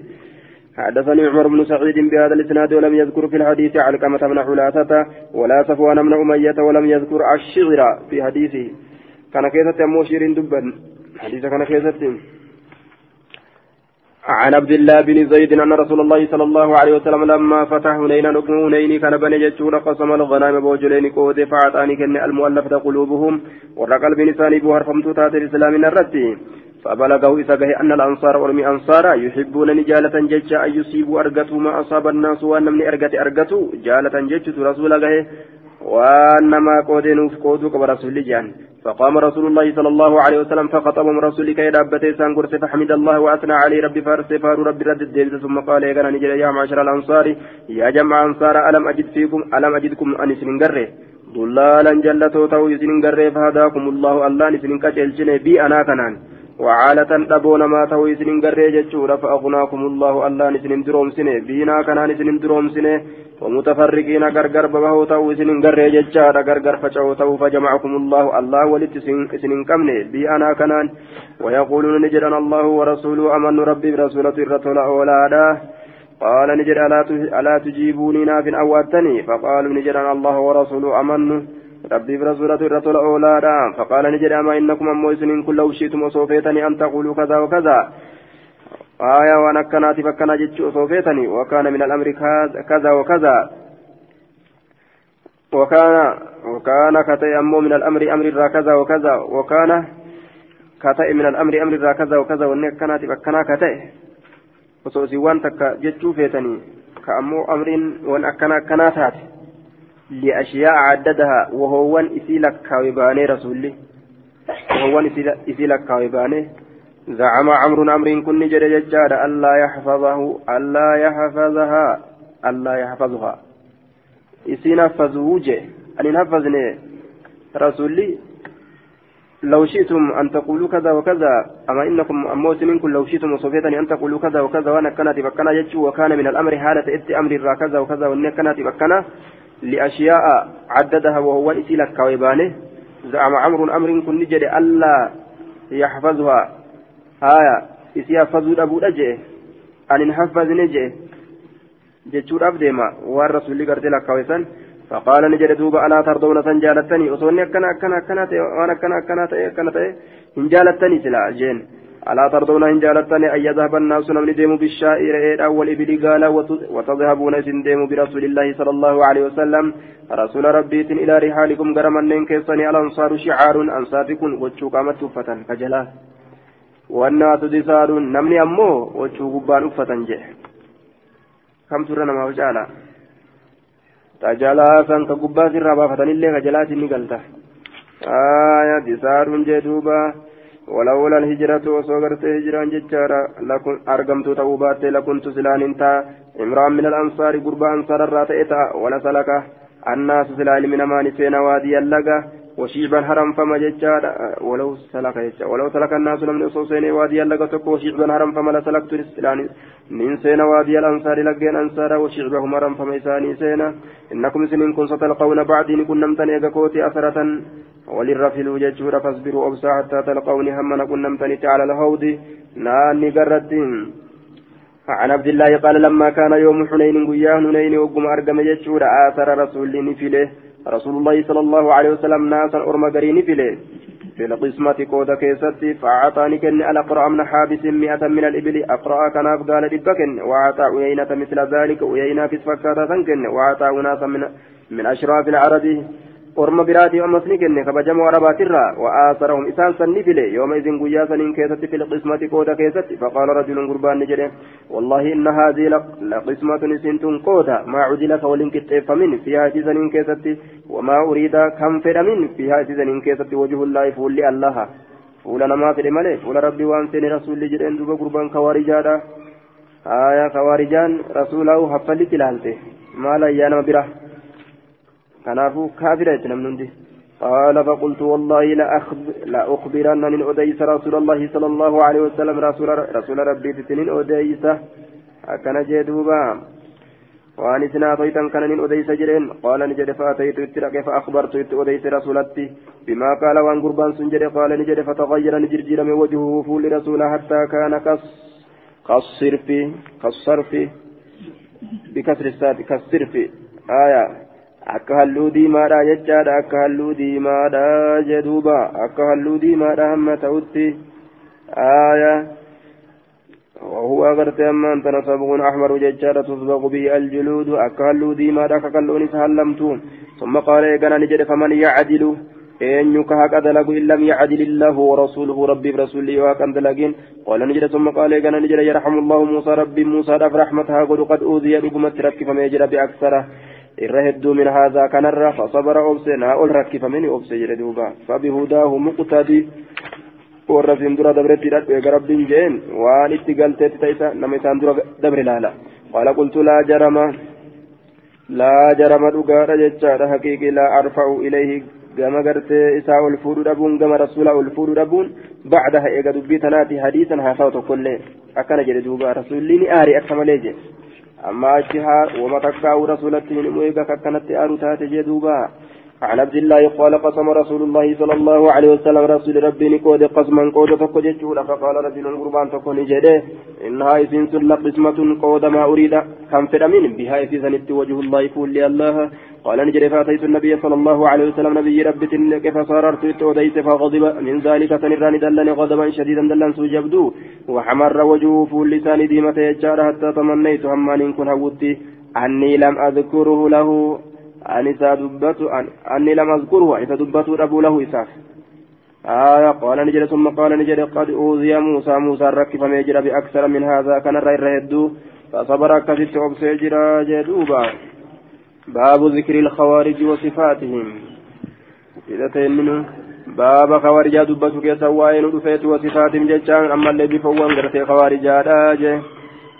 حدثني عمر بن سعيد بهذا الإسناد ولم يذكر في الحديث علقمة بن حلاثة ولا صفوان بن أمية ولم يذكر الشعر في حديثه. كان كيسة موشير دبا. حديث كان كيسة عن عبد الله بن زيد أن رسول الله صلى الله عليه وسلم لما فتح هنينا نقم هنيني كان بني جتشون قسم الغنائم بوجلين كود فأعطاني كن المؤلفة قلوبهم ورقل بنساني بوهر فمتو تات الإسلام الرتي فبلغه إسقه أن الأنصار ورمي أنصارا يحبون جالة ججا أن يصيبوا أرقتوا ما أصاب الناس وأن من أرقت أرقتوا. جالة ججت رسول الله وأنما قودنوف قودوك ورسول جان فقام رسول الله صلى الله عليه وسلم فخطبهم رسولك إلى أبتي سانقرس فحمد الله وأثنى عليه ربي فارس فار ربي رد الدين ثم قال يا نجل يا معشر الأنصار يا جمع أنصار ألم أجد فيكم ألم أجدكم أنس من قره ضلالا جلتو تو يسنين قره فهداكم الله الله نسنين كجلجن بي أنا كنان وعالة دبون ما يسنين قره جتشورا فأغناكم الله الله نسنين دروم سنة بينا كنان نسنين دروم سنة ومتفرقين غرغر ببهو تو سنين غري ججارا غرغر تو فجمعكم الله الله ولت سنين كمني بي أنا كنان ويقولون نجدنا الله ورسوله امن ربي برسولة الرسول أولادا. قال نجد ألا تجيبوني ناف أواتني؟ فقالوا نجدنا الله ورسوله امن ربي برسولة الرسول اولادا فقال نجد اما انكم امو سنين كل وشيتم وصوفيتني ان تقولوا كذا وكذا آية وأنا كانت فكنا جتش صوفيتني وكان من الأمر كذا وكذا وكان وكان كتئ أمو من الأمر أمر كذا وكذا وكان كتئ من الأمر أمر كذا وكذا وأن كانت فكنا كتئ وصوصي وان تكا جتشو فيتني كأمو أمر وأن أكنا كناتات لأشياء عددها وهو إسيلك كاويباني رسولي. وهو إسيلك كاويباني زعم عمرو أمر كن جد ججار ألا يحفظه ألا يحفظها ألا يحفظها. إسين فزوجه أن نحفظني رسولي. لو شئتم أن تقولوا كذا وكذا أما إنكم أموت منكم لو شئتم وصفيتني أن تقولوا كذا وكذا وأنا كانت بكنا يجو وكان من الأمر حالة إت أمر كذا وكذا وأن كانت بكنا لأشياء عددها وهو إسيلك كويبانه زعم عمرو أمر كن جد ألا يحفظها. haya isii haffazuu dhabuudha jee ani hin haffazne jee jechuudhaaf deema waan rasuulli gartee lakkaawessan فقال نجد دوبا ألا ترضون سن جالتني. أصوني أكنا أكنا أكنا أكنا أكنا تأي أكنا تأي إن جالتني سلا جين. ألا ترضون إن جالتني أن يذهب الناس نمن ديم بالشائر إيدا والإبل قال وتذهبون إن ديم برسول الله صلى الله عليه وسلم. رسول ربي إلى رحالكم غرمنين كيسني الأنصار شعار أنصافكم وتشوكامت فتن كجلا. والناس دسار نمني أمو وتشوكبان فتن جه. كم ترى ما وجالا؟ ka gubbaa sirraa baafatanillee ka jalaatiin ni galta آية دسار جدوبا. ولولا الهجرة وصغرت هجران ججارا لكن أرقمت توبات لكنت سلان انتا امرأ من الأنصار قربا أنصار ولا سلك الناس سلال من أمان سين وادي اللقى وشيبا هرم فما ججارا ولو سلك ججارا ولو سلك الناس من أصوصين وادي اللقى تكو وشيبا هرم فما لسلكت من سين وادي الأنصار لقين أنصارا وشيبهم هرم فما إساني سينا إنكم سنين كن ستلقون بعدين كنم تنيق كوتي أثرة وللرفل ججور فاصبروا أبسا حتى تلقوني هم نكون نمتنت على الهود ناني قرت عن عبد الله قال لما كان يوم حنين قياه حنين وقم أرقم ججور آثر رسول نفله رسول الله صلى الله عليه وسلم ناسا أرم قرين فله في القسمة كودا كيستي فأعطاني كن على قرأ من حابس مئة من الإبل أقرأ كناف قال لبكن وأعطى أيينة مثل ذلك أيينة في سفكاتة كن وأعطى أناسا من من أشراف العرب ammas ni kenne kabajamoo arabaatirraa wa'aasarahum isaan san ni file yooma isin guyyaa saniin keessatti fil qismati qooda keessatti faqaala rajulun gurbaan ni jedhe wallahi inna haadii laqismatun isin tun qooda maa cudila ka waliin qixxeeffamin fiihaa isisaniin keessatti wamaa uriida kan fedhamin fiihaa isisaniin keessatti wajuhullaahi fuulli allaha fuula namaa fedhe malee fuula rabbii waan seene rasuulli jedheen duba gurbaan kawaarijaadha aya kawaarijaan rasuulaahu haffallitti ilaalte maal ayyaanama bira كنافو كافرة نمنندي قال فقلت والله لا أخبرن من أديس رسول الله صلى الله عليه وسلم رسول رسول ربي تتنين أديس. أكن جدوبا. وأن سنا أتيتن كان من أديس جرين. قال نجد فأتيت اترك فأخبرت أديس رسولتي. بما قال وأن قربان سنجد قال نجد فتغير نجرجر من وجهه فول رسول حتى كان كص كالصرف كالصرف بكسر الساد كالصرف آية. Akka halluu diimaadha jechaadha akka halluu diimaadha jedhuuba akka halluu diimaadha hamma ta'utti aaya وهو أغرت أما أنت صبغ أحمر ججارة تصبغ به الجلود أكهلوا ديما داك كلون سهلمتون ثم قال إيقنا نجد فمن يعدل إن يكهك أدلق إن لم يعدل الله ورسوله ربي برسوله وكان دلقين قال نجد ثم قال إيقنا نجد يرحم الله موسى ربي موسى رب رحمتها قد أوذي ربما تركف فما يجرى بأكثره irra hedduu min haazaa kanarra fasabara obse naa ol rakkifameni obse jedhe duuba. Fabihudaahu muqtadi warra siin dura dabretti hidhadhu eega rabbiin jeen waan itti galteetti ta'isa nama isaan dura dabre laala. Qaala qultu laa jarama laa jarama dhugaadha jechaadha haqiiqi laa arfa'u ilayhi. Gama gartee isaa ol fuudhu dhabuun gama rasuulaa ol fuudhu dhabuun bacdaha eega dubbii tanaati hadiisan haasawa tokkollee akkana jedhe duuba rasuulli ni aari akka malee jedhe أما أشهار وما تكاو رسولته من مؤيقا كانت آل تاتي جدوبا. عن عبد الله قال قسم رسول الله صلى الله عليه وسلم رسول ربي نكود قسما قود تقجت فقال رجل قربان تكون جده إنها إذن سل قسمة قود ما أريد. كم فرمين بها إذن وجه الله فول الله. قال نجري فأتيت النبي صلى الله عليه وسلم نبي ربي تلك فصاررت وديت فغضب. من ذلك سنراني دلني غضبا شديدا دلن سجبدو وحمر وجهه فول لسان ديمة يجار حتى تمنيت. همان كن هوتي. أني لم أذكره له. أن دبت أني لم أذكره إذا دبت أبو له إساف آية قال نجد ثم قال نجد قد أوذي موسى موسى ركب فميجر بأكثر من هذا كان الرهد فصبر كسبت أبسيجر جدوبا. باب ذكر الخوارج وصفاتهم. إذا تيمنوا باب خوارج دبت كيسا وين رفيت وصفاتهم ججان أما الذي فوان قرتي خوارج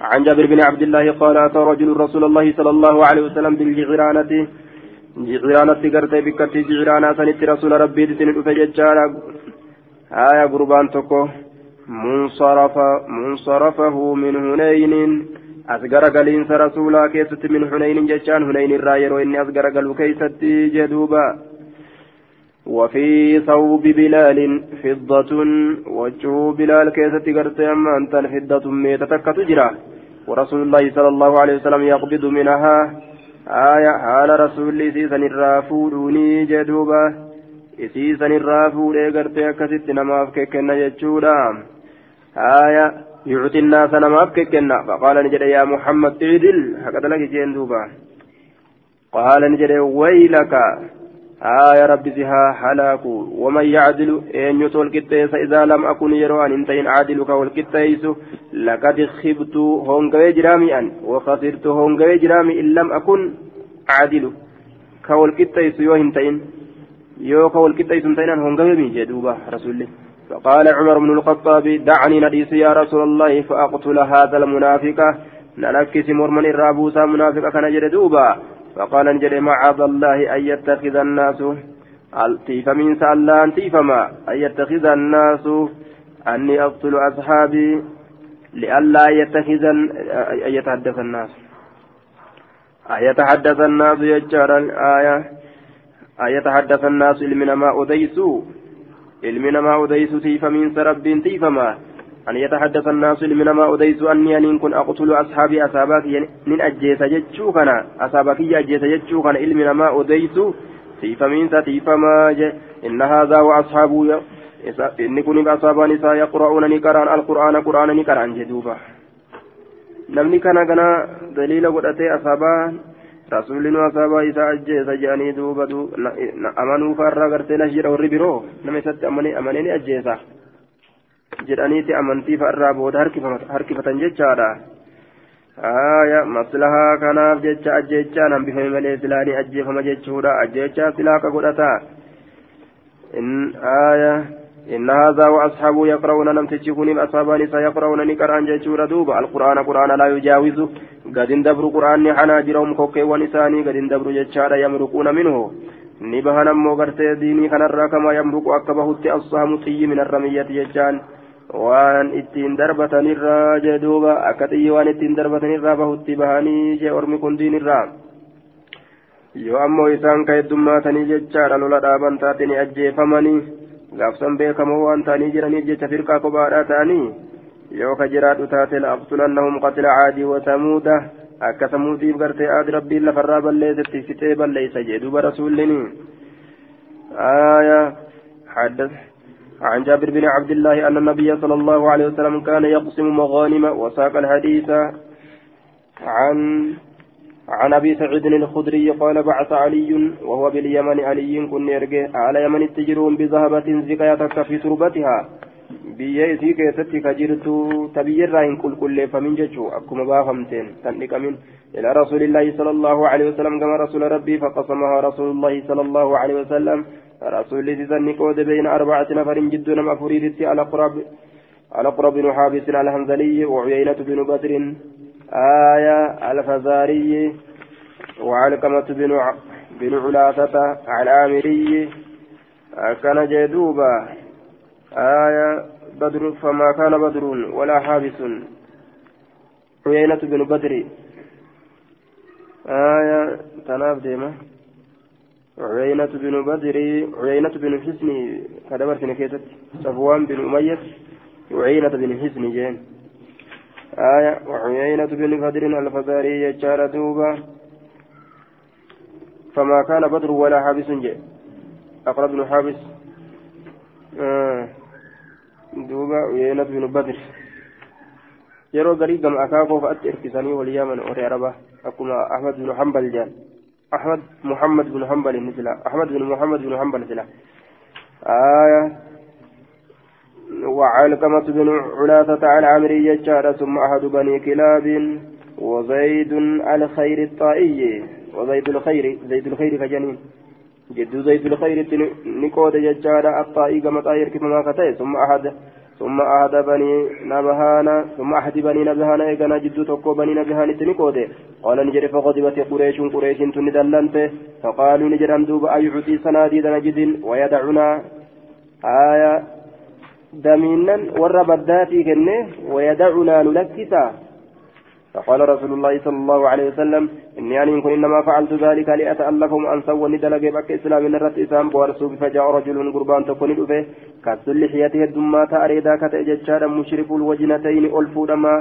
عن جابر بن عبد الله قال أتى رجل رسول الله صلى الله عليه وسلم بالجعرانة جعرانة قرتي بكتي جعرانة سنت رسول ربي تسند فججان آية قربان تكو منصرف منصرفه من هنين أصغر قلينس رسولا كيست من حنين جشان حنين الراير وإني أصغر قلو كيست جدوبا وفي ثوب بلال فضة وجه بلال كيست قرت أما أنت الفضة ميتتك تجرى ورسول الله صلى الله عليه وسلم يقبض منها aaya haala rasuulli isiisan irraa fuudhuunii jee duuba. Isiisan irraa fuudhee gartee akkasitti namaaf kenna jechuudha. Aaya yuuti naasa namaaf kenna faqaala ni jedhe yaa muhammad iidil haqa dalagi jeen duuba. Qaala jedhe waylaka آية رب زها حلاك ومن يعدل إن يطول كتيس إذا لم أكن يروان انتين عادلك والكتيس لقد خبت هونغوي جرامي أن وخسرت هونغوي جرامي إن لم أكن عادل. كوالكتيس يو انتين يو كوالكتيس انتين هونغوي من جدوبة رسول الله. فقال عمر بن الخطاب دعني نديس يا رسول الله فأقتل هذا المنافق. ننكس مرمن الرابوسا منافق كان جدوبا فقال نجري معاذ الله أن يتخذ الناس تيف من سألان تيفما أن يتخذ الناس أني أقتل أصحابي لئلا يتخذ أن يتحدث الناس. أن يتحدث الناس يجار الآية. أن يتحدث الناس إلمنا ما أديسوا. إلمنا ما أديسوا تيف من سرب تيفما أن يتحدث الناس من ما أديس أني أن كن أقتل أصحابي أصابك من أجيس جتشوكنا أصابك أجيس جتشوكنا إلمنا ما أديس تيف من تيف ما إن هذا وأصحابه إن كن بأصابان إسا يقرؤون نكران القرآن قرآن نكران جدوبا namni kana gana daliila godhatee asaabaan rasuulli asaabaa isaa ajjeesa jedhanii duuba amanuu faarraa gartee nas jedha warri biroo nama isatti amanee ni ajjeesa Jedhaniiti amantii fa'arraa booda harkifatan jechaadha. Aya maslahaa kanaaf jecha ajjechaan hambifame malee silaanii ajjeefama jechuudha. Ajjechaa silaa ka godhata. Aya إن هذا وأصحابه يقرؤون لم تجيكون أصحابان سيقرؤون نكران جيشورا دوبا القرآن قرآن لا يجاوز قد اندبر قرآن حناجرهم كوكي ونساني قد اندبر جيشارا يمرقون منه نبهنا موغرتي ديني كان الراكما يمرق أكبه السهم طي من الرمية جيشان waan ittiin darbatanirraa jee duuba akka xiyyi waan ittiin darbatanirraa bahutti bahanii jee ormi kun diinirraa yoo ammoo isaan ka heddummaatanii jechaadha lola dhaaban taate ni ajjeefamanii gaafsan beekamoo waan ta'anii jiraniif jecha firqaa kophaadhaa ta'anii yoo ka jiraadhu taate la'aqtulannahum qatila caadii wasamuuda akka samuudiif gartee aadi rabbiin lafarraa balleessetti fixee balleeysa jee duuba rasuullini آية حدث عن جابر بن عبد الله أن النبي صلى الله عليه وسلم كان يقسم مغانم وساق الحديث عن عن أبي سعيد الخدري قال بعث علي وهو باليمن علي كن يرجع على يمن التجرون بذهبة زكايتك في تربتها biyya isii keessatti ka jirtu ta biyyarraa hin qulqulleeffamin jechuu akkuma baafamteen tan dhiqamin ila rasuulillaahi sala allahu alehi wasalam gama rasuula rabbii faqasamahaa rasuulullaahi sala allahu alehi wasalam rasuulli sisanni qoode beyna arbacati nafarin jidduu nama afuriititti alaqrab الأقرب بن حابس الهنزلي وعيينة بن بدر. آية الفزاري وعلقمة بن بن علاثة العامري. كان جدوبا. آية بدر فما كان بدر ولا حابس. عيينة بن بدر. آية تناف ديما. عيينة بن بدر عيينة بن حسن كدبر سنكيتت صفوان بن أمية وعيينة بن حسن جين. آية وعيينة بن بدر الفزاري يجار دوبا. فما كان بدر ولا حابس جين. أقرب بن حابس. آه duuba uyeenat binu badr yeroo garii gama akaakoo fa'atti hirkisanii wal yaaman warri araba akkuma ahmad jaan muhammad binu hambal inni sila ahmad binu muhammad binu hambal sila آية. وعلقمة بن علاثة على عمري يجار ثم أحد بني كلاب وزيد الخير الطائي. وزيد الخير زيد الخير كجنين. جدو زيد الخير نقود ججارة الطائي كما طائر كما ثم أحد ثم أحد بني نبهانا ثم أحد بني نبهانا إيقنا جدو تقو بني نبهانا تنقود قال نجري فغضبت قريش قريش تندلنت فقالوا نجري أندوب أيعطي سناديد نجد؟ ويدعنا آية دمينا والربداتي كنه ويدعنا نلكسا. فقال رسول الله صلى الله عليه وسلم إني أن كن إنما فعلت ذلك لأتألفهم أن سوى ندلق بك إسلام نرت إسام بورسوب رجل قربان تكون به كسل لحيته الدمات أريدا كتأججار مشرف الوجنتين ألفودما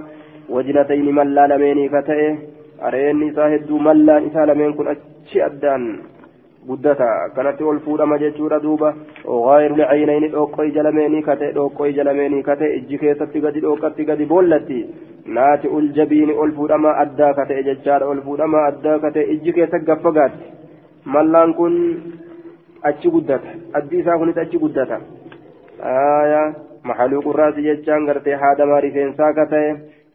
وجنتين من لا لميني كتأه أرين إساه الدو من لا إساه لمين كن أتشي أدان gaayiru licaynayni dhoqqoo ija lameenii kate dhoqqoo ija lameenii kate ijji keessatti gadi dhoqqatti gadi boollatti naati ul jabiini ol fuudhama addaa kate jechaadha ol fuudhama addaa kate ijji keessa gaffagaatti mallaan kun achi guddata addi isaa kunis achi guddata aayaa maxaluu qurraasi jechaan gartee haadamaa rifeensaa katae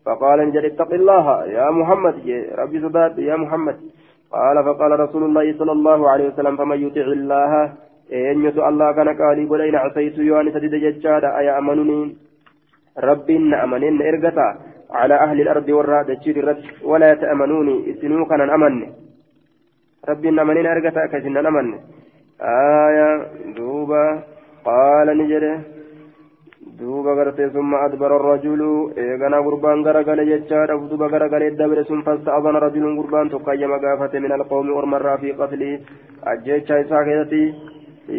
فقال انجل اتق الله يا محمد ربي صدات يا محمد قال فقال رسول الله صلى الله عليه وسلم فمن يطع الله إن يطع الله كان قال إن عصيت يواني سدد ججادا أي أمنني؟ ربي إن أمنين إرقتا على أهل الأرض والراد تشير الرد ولا تأمنوني إسنو كان أمن ربي إن أمنين إرقتا كسن أمن آية دوبا قال نجده duuba gartee summa adbara rajulu eegana gurbaan garagale jechaadha duuba garagalee dabre sun fasta'adana rajulun gurbaan tokko ayyama gaafate min alqawmi ormarraa fi qatlii ajjecha isaa keessatti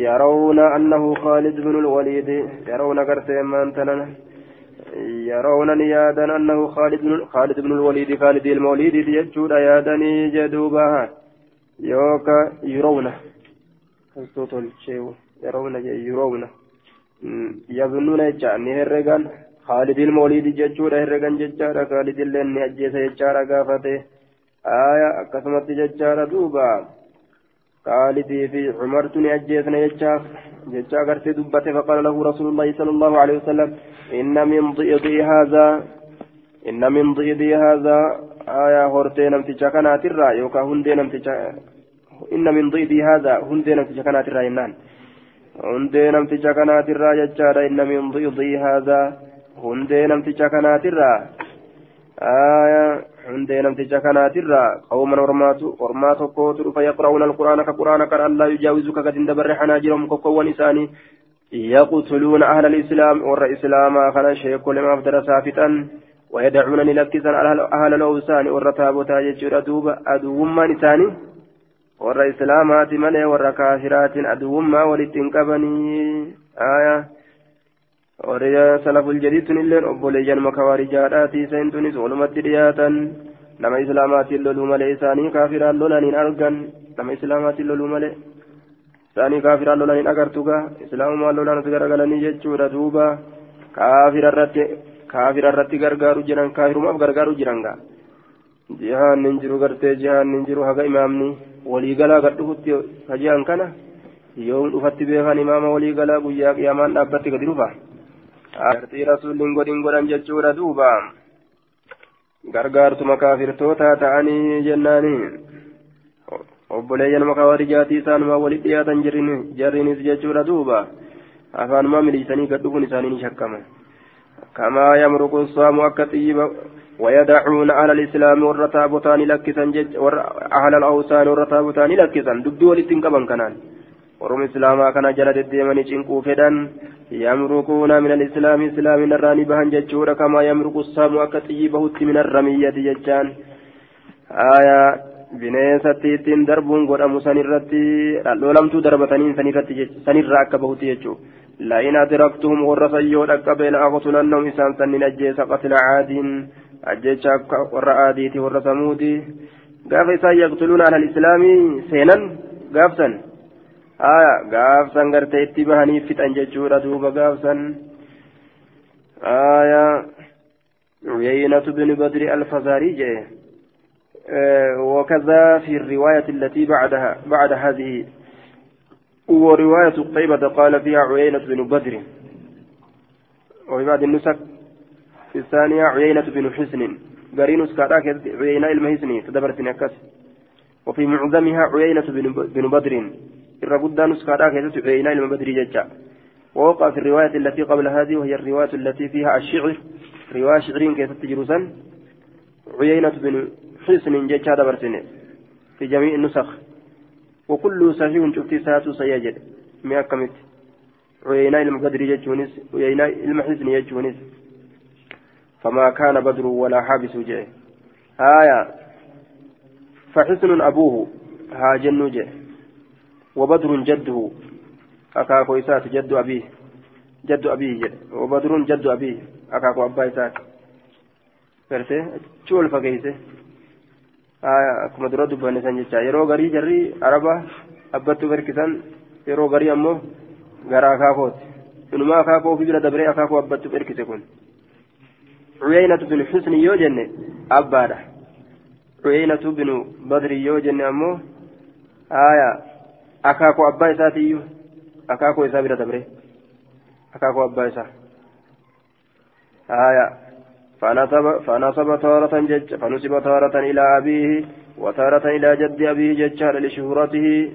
yarawna annahu khaalid bnu lwaliid yarawna gartee maantanan يرون يادا أنه خالد بن خالد بن الوليد خالد الموليد يجود يادني جدوبها يوكا يرون يرون يرون يظنون يجعل نهرقان خالد المولد ججورة هرقان ججارة خالد اللي نأجيس ججارة قافته آية أكسمت ججارة دوبا خالدي في عمرت نأجيسنا ججاف ججا قرتي دبته فقال له رسول الله صلى الله عليه وسلم إن من ضئضي هذا إن من ضئضي هذا آية هورتي نمتجا كانت الرأي يوكا هندي نمتجا إن من ضئضي هذا هندي نمتجا كانت الرأي hundee namticha kanaatirraa jechaadha inna min diidii haadaa hundee namticha kanaatirraa hundee namticha kanaatirraa qawman ormaatu ormaa tokkootu dhufa yaqra'uuna alqur'aana ka qur'aana kan allaa yujaawizu ka gadin dabarre xanaajirahum kokkowwan isaanii يقتلون أهل الإسلام ور إسلاما خنا شيخ لما أفدر سافتا ويدعون لكسا أهل الأوسان ور تابوتا يجر أدوب أدوما نساني warra islaamaati malee warra kaafiraatiin aduwwummaa walitti hin qabanii aya warri salaful jadiidtun illeen obboleeyyan makawaarijaadhaati iseentunis walumatti dhiyaatan nama islaamaatiin loluu malee isaanii kaafiraan lolaniin argan nama islaamaatiin loluu malee isaanii kaafiraan lolaniin agartuga islaamumaan lolaanus garagalanii jechuudha duuba kaafira irratti gargaaru jiran kaafirumaaf gargaaru jiran gaa jihaan nin jiru gartee jihaan nin jiru haga imaamni waliigalaa gad dhufutti haji'an kana yoom dhufatti beekan imaama waliigalaa guyyaa qiyaamaan dhaabbatti gadi dhufa gartii rasuulliin godhin godhan jechuudha duuba gargaartuma kaafirtootaa ta'anii jennaani obboleeyyan makaawarijaatii isaanuma walit dhiyaatan jarrinis jechuudha duuba afaanumaa miliisanii gad dhufuun isaanii ni shakkama kamaa yamruqu saamu akka xiyyiba ويدعون أهل الإسلام والرتابتان لكسا جج أهل الأوثان والرتابتان لكسا دبدو ولتنقبا كنان ورم إسلاما كان جلد الديمن شنكو فدان يمرقون من الإسلام إسلام الراني بهن ججورا كما يمرق السام أكتيبه من الرمية ججان آية bineensatti ittiin darbuun godhamu sanirratti dhaloolamtuu darbatanii sanirraa akka bahuti jechuudha la'in adraktuhum warra sayyoo dhaqqabe la'aqtulannahum isaan sannin ajjeesa qatila caadiin warra aadiiti warra samuudi gaafa isaan yaqtuluuna alal islaamii seenan gaafsan aya gaafsan gartee itti bahanii fixan jechuudha duuba gaafsan aya عيينة بن بدر الفزاري جاء وكذا في الرواية التي بعدها بعد هذه ورواية قتيبة قال فيها عيينة بن بدر وفي بعض النسك الثانية عيينة بن حسن قرين سكاراك عيينة المهزني تدبرت نكس وفي معظمها عيينة بن بدر. الرقود نسكاراك عيينة المبدر ججا. ووقع في الرواية التي قبل هذه وهي الرواية التي فيها الشعر. رواية شعرين كيف تجرسا عيينة بن حسن ججا دبرتني. في جميع النسخ. وكل صحيح شفتي ساتو سيجد. مئة كمت. عيينة المبدر ججونس عيينة المحسن يجونس فما كان بدر ولا حابس جاء آية. فحسن أبوه هاجن جاء وبدر جده. أكاكو إسات جد أبيه. جد أبيه جد وبدر جد أبيه. أكاكو أبا إسات. فرته شول فقيسه آية. أكما درود بني سنجتا يرو غري جري abbattu barkisan yeroo garii ammoo gara akaakooti inuma akaakoo ofii bira dabree akaakoo abbattu barkise kun عيينة بن حسن يوجن أبادا عيينة بن بدر يوجن أمو آية أكاكو أبا إساتي أكاكو إسا بلا دبره أكاكو أبا إسا آية فنصب فنصب تارة جج فنصب تارة إلى أبيه وتارة إلى جد أبيه ججار لشهرته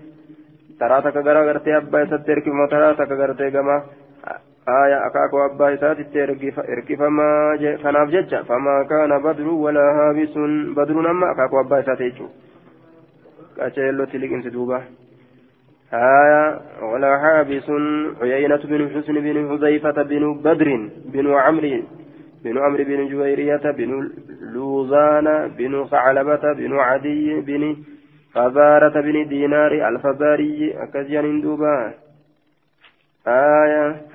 تراتك غرا غرتي أبا إساتي وتراتك غرتي كما آية أكاكو أبا إساتي إركفما كناف جج فما كان بدر ولا هابس. بدر أما أكاكو أبا إساتي كاتشيلو تلك إنس دوبا. آية ولا حابس عيينة بن حسن بن حذيفة بن بدر بن عمرو بن عمرو بن جويرية بن لوزان بن ثعلبة بن عدي بن فزارة بن دينار الفزاري أكزيان دوبا. آية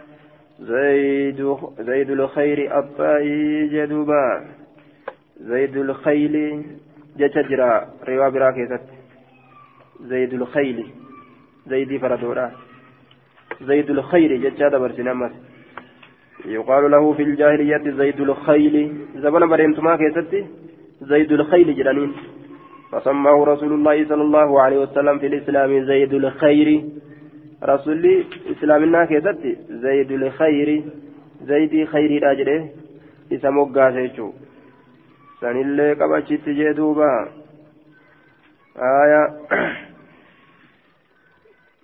زيد زيد الخير الطائي جدوبا. زيد الخيل جتجرا. روا براكيست زيد الخيل. زيد فردورا. زيد الخير جتشا برسنامس يقال له في الجاهلية زيد الخيل. زبنا بريمتما كيستي زيد الخيل جرانين فسماه رسول الله صلى الله عليه وسلم في الإسلام زيد الخير. رسول إسلامنا كيستي زيد الخير زيد خير راجله إسمه قاسيتشو sanillee qabachitti jee duuba آية.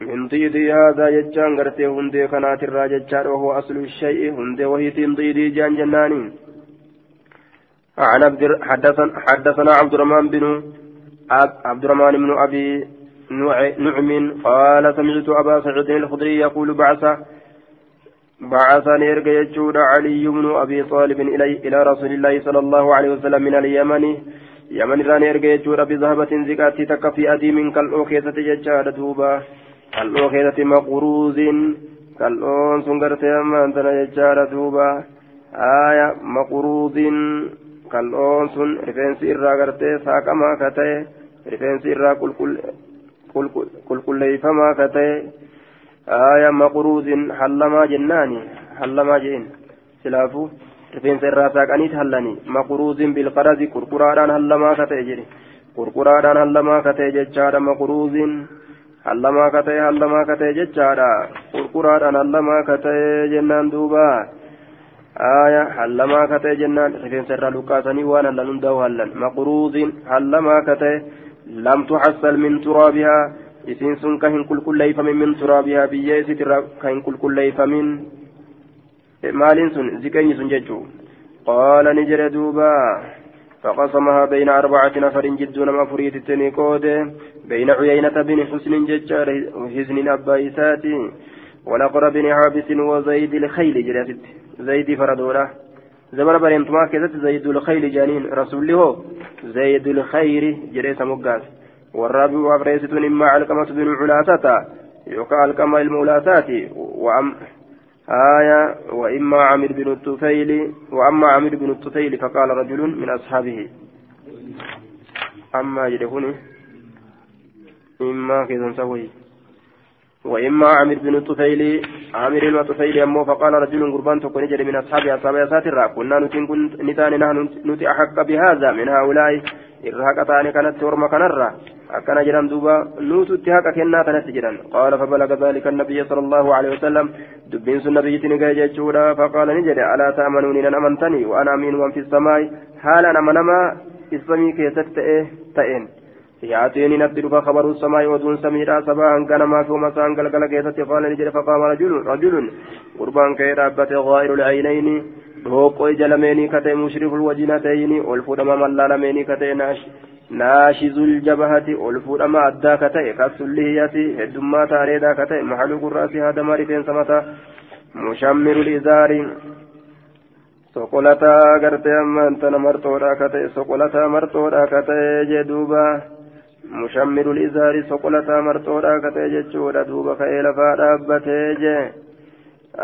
من ضيدي هذا يجان غرتي هندي كانت الراججار وهو أصل الشيء. هندي وهي ضيدي جان جناني. عن عبد حدثنا عبد الرحمن بن عبد الرحمن بن أبي نعم قال سمعت أبا سعيد الخدري يقول بعث بعثني إرجع يجود علي بن أبي طالب إلي إلى رسول الله صلى الله عليه وسلم من اليمن. يمن راني إرجع يجود بذهبة زكاة أدي من كالأوكيسة يجاد دوبا كالأوكيسة مقروز. كالأون سنغرت أما أنتنا يجاد دوبا آية مقروز. كالأون سن رفنس إرى غرتي ساكما كتي رفنس إرى كل كل كل كل كل ليفما كتي آية مقروز حلما جناني حلما جين سلافو رفين الراساك أنيت هلني مقروز بالقرز قرقرادان حلما كتي جري. قرقرادان حلما كتي ججارا مقروز حلما كتي حلما كتي ججارا. قرقرادان حلما كتي جنان دوبا. آية حلما كتي جنان. رفين سر لقاسني وأنا لنن دو هلن مقروز حلما كتي لم تحصل من ترابها isiin sun ka hin qulqulleeyfamin min turaabihaa biyyee isitirra ka hin qulqulleeyfamin maaliin sun ziqeenyi sun jechuu qaala ni jedhe duuba فقسمها بين أربعة نفر جدون ما فريد التنيكود بين عيينة بن حسن ججار حسن أبايساتي ونقر بن حابس وزيد الخيل جلست زيد فردوله زمن بريمتما كذت زيد الخيل جانين رسول له. زيد الخير جريس مقاس. والرابع وأبريستون إما علقمة بن علاسة. يقال علقمة المولاسات وأم آية وإما عامر بن الطفيل وأما عامر بن الطفيل فقال رجل من أصحابه. أما يدهني إما كذا سوي. وإما عامر بن الطفيل عامر بن الطفيل أمه فقال رجل قربان تكون جري من أصحاب أصحاب يساتر كنا نتين نتان نحن نتي أحق بهذا من هؤلاء. إرهاق تاني كانت تورم كنرة. أكن جران دوبا نوت اتهاك كنا تنت جران. قال فبلغ ذلك النبي صلى الله عليه وسلم. دبين سن نبي تنجي جيتشورا فقال نجد ألا تأمنوني أن أمنتني؟ وأنا أمين من في السماء. حال أنا منما اسمي كيست تئن يأتيني نبدل فخبر السماء ودون سميرا صباحا كان ما في مساء قلقل كيست قال نجد فقام رجل رجل قربان كيرابة غائر العينين روقو جلميني كتئ مشرف الوجنتين والفودما ملالميني كتئ ناش ناشز الجبهة والفودما أدى كتئ كالسلهية هدما تاريدا كتئ محلوق الرأس هذا مارفين سمتا مشمر الإزار soqolataa gartee amma intana marxoodhaa ka ta'e soqolataa duuba. Mushammirul izaari soqolataa marxoodhaa ka ta'e jechuudha duuba ka'ee lafaa dhaabbatee jee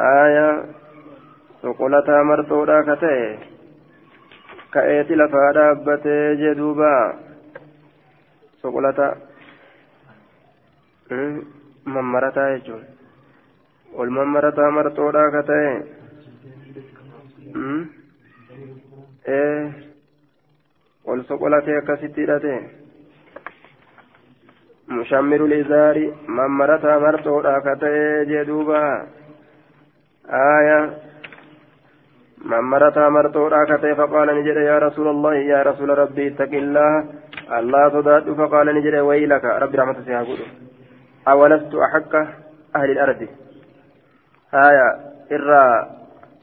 aayaa soqolataa marxoodhaa ka ta'e ka'eeti lafaa dhaabbatee jee duuba soqolataa mammarataa jechuun ol mammarataa marxoodhaa ka ta'e ol soqolatee akkasitti hidhate mushammiru lizaari mammarataa marxoodhaa ka ta'e jee duuba aayaa ممرتا مرتورا كتي فقال نجد يا رسول الله يا رسول ربي اتق الله. الله صداد فقال نجد ويلك. ربي رحمة سيهاقود أولست أحق أهل الأرض؟ هايا إرى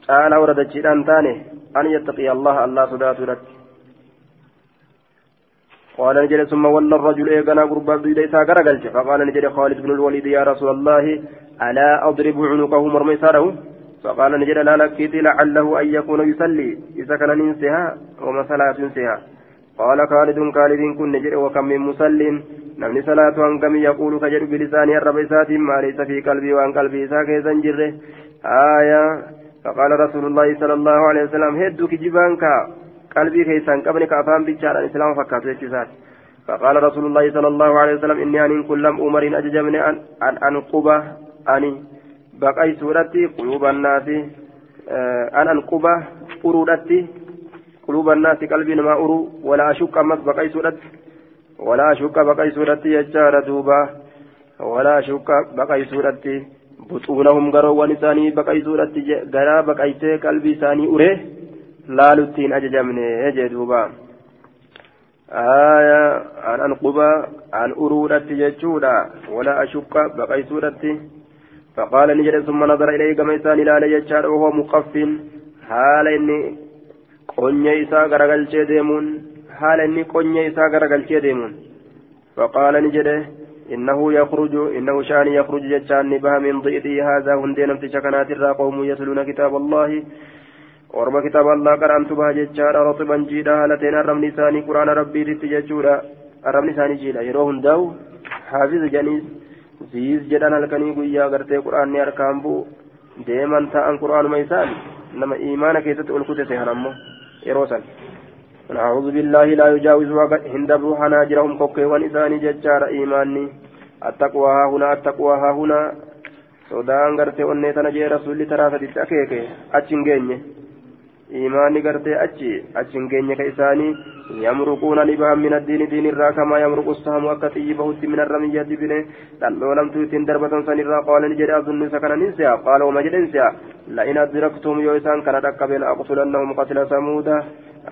تعالى ورد الجيران تاني. أن يتقي الله الله صداد لك. قال نجد ثم ولى الرجل إيقنا قربا بيد إسا فقال نجد خالد بن الوليد يا رسول الله ألا أضرب عنقه مرميساره فقال نجد لا لكيت لعله أن يكون يصلي. إذا كان ننسها وما صلاة ينسها. قال خالد خالد كن نجد وكم من مسل نمني صلاة عن كم يقول كجد بلسان الرب سات ما ليس في قلبي وعن قلبي ساكي زنجره آية. فقال رسول الله صلى الله عليه وسلم هدو كجبانك قلبي كيسان قبل كافان بيتشار الإسلام فكاتو يتشسات فقال رسول الله صلى الله عليه وسلم إني أن كل أمر أججبني أن أنقبه أني baqaysuudhatti quluuba annaasi an anquba uruudhatti quluuba annaasi qalbii namaa uruu walaa ashukka ammas baqaysuudhatti walaa ashukka baqaysuudhatti jechaadha duuba walaa ashukka baqaysuudhatti buxuunahum garoowwan isaanii baqaysuudhatti garaa baqaysee qalbii isaanii uree laaluttiin ajajamne jee duuba aya an anquba an uruudhatti jechuudha walaa ashukka baqaysuudhatti فقال نجد ثم نظر إليه كما إسان إلى يجار وهو مقف. حال إني قنيا إسا غرغل ديمون. حال إني قنيا إسا غرغل ديمون. فقال نجد إنه يخرج إنه شأن يخرج جتان بها من ضئته هذا هندين امتشكنات الراقوم يتلون كتاب الله. ورما كتاب الله قرأنت بها جتان رطبا جيدا هالتين الرمن ثاني قرآن ربي تتججورا الرمن ثاني جيدا يروهن داو حافظ جنيس siis jedhan halkanii guyyaa gartee quraanni harkaan bu'u deeman ta'an quraanuma isaan nama imaana keessatti ol kutete hanammo yeroo san نعوذ بالله لا يجاوز هندبرو حناجرهم كوكيوان إساني ججار إيماني التقوى ها هنا التقوى ها هنا sodaan gartee onnee tana jee rasuulli taraa saditti isaanii yamruquuna libahan min addiini diinirraa kamaa yamruqu sahamu akka xiyyi bahutti min arramiyyati bine dhandhoolamtu ittiin darbatan sanirraa qaala ni jedhe azunnu isa kana nin se'a qaala uma jedhen se'a la'in adraktum yoo isaan kana dhaqqabe la aqtulannahum qatila samuuda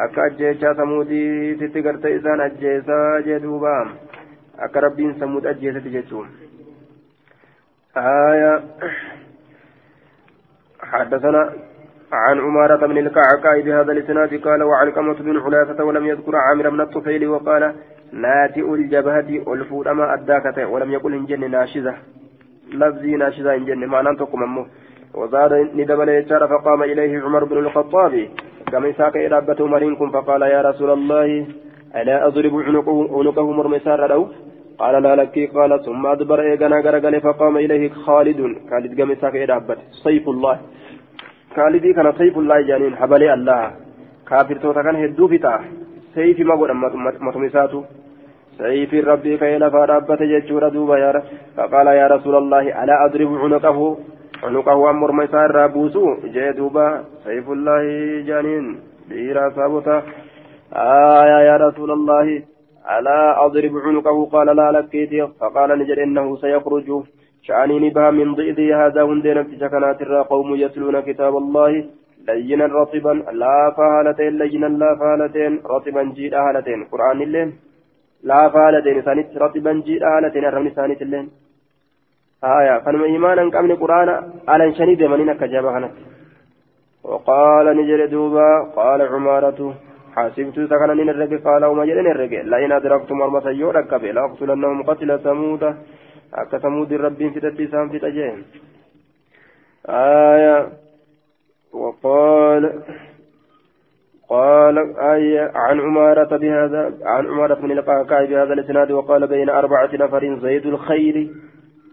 akka ajjeechaa samuudiititti garte isaan ajjeesaa jee duuba akka rabbiin samuud ajjeesati jechuun آية حدثنا عن عمارة بن الكعكاء بهذا الإسناد قال وعلقمة بن حلافة ولم يذكر عامر بن الطفيل وقال ناتئ الجبهة ألفود أما أداكته ولم يقل إن جن ناشزة. لفظي ناشزة إن جن معنى تقم أمه. وزاد ندبل يجار فقام إليه عمر بن الخطاب. كما ساق إلى أبة عمرينكم فقال يا رسول الله ألا أضرب عنقه, مرمسار له قال لا لك. قال ثم أدبر إيقنا غرقل فقام إليه خالد. خالد قام ساق أبة سيف الله. Kaalidii kana sayfullaahi jaaniin habalee allaha kaafirtoota kana hedduu fixa sayfi ma godhan matuma isaatu sayfiin rabbii ka'ee lafaa dhaabbate jechuudha duuba yaara faqaala yaa rasuulallaahi alaa adribu cunuqahu cunuqahu an morma isaa irraa buusu jee duuba sayfullaahi jaaniin dhiiraa saabota آية يا رسول الله ألا أضرب عنقه قال لا لكيتي فقال نجد إنه سيخرج شأنين بها من ضئذي هذا هندين في الرا قوم يتلون كتاب الله لينا رطبا لا فهالتين لينا لا فهالتين رطبا جيد هالتين قرآن اللين لا فهالتين. ثانيت رطبا جيد هالتين الرمي ثانيت اللين آية. فنما إيمانا كامل قرآن على شنيد منين كجابة هنت وقال نجر دوبا قال عمارة حاسبت سكنا من الرجل قال وما جرين الرجل لئن أدركتم المسيور أكبر لأقتلنهم قتل ثمود. Akka samuudin rabbiin fidatti isaan fixa jeen آية وقال قال آية عن عمارة بهذا عن عمارة بن القعقاع بهذا الإسناد وقال بين أربعة نفر زيد الخير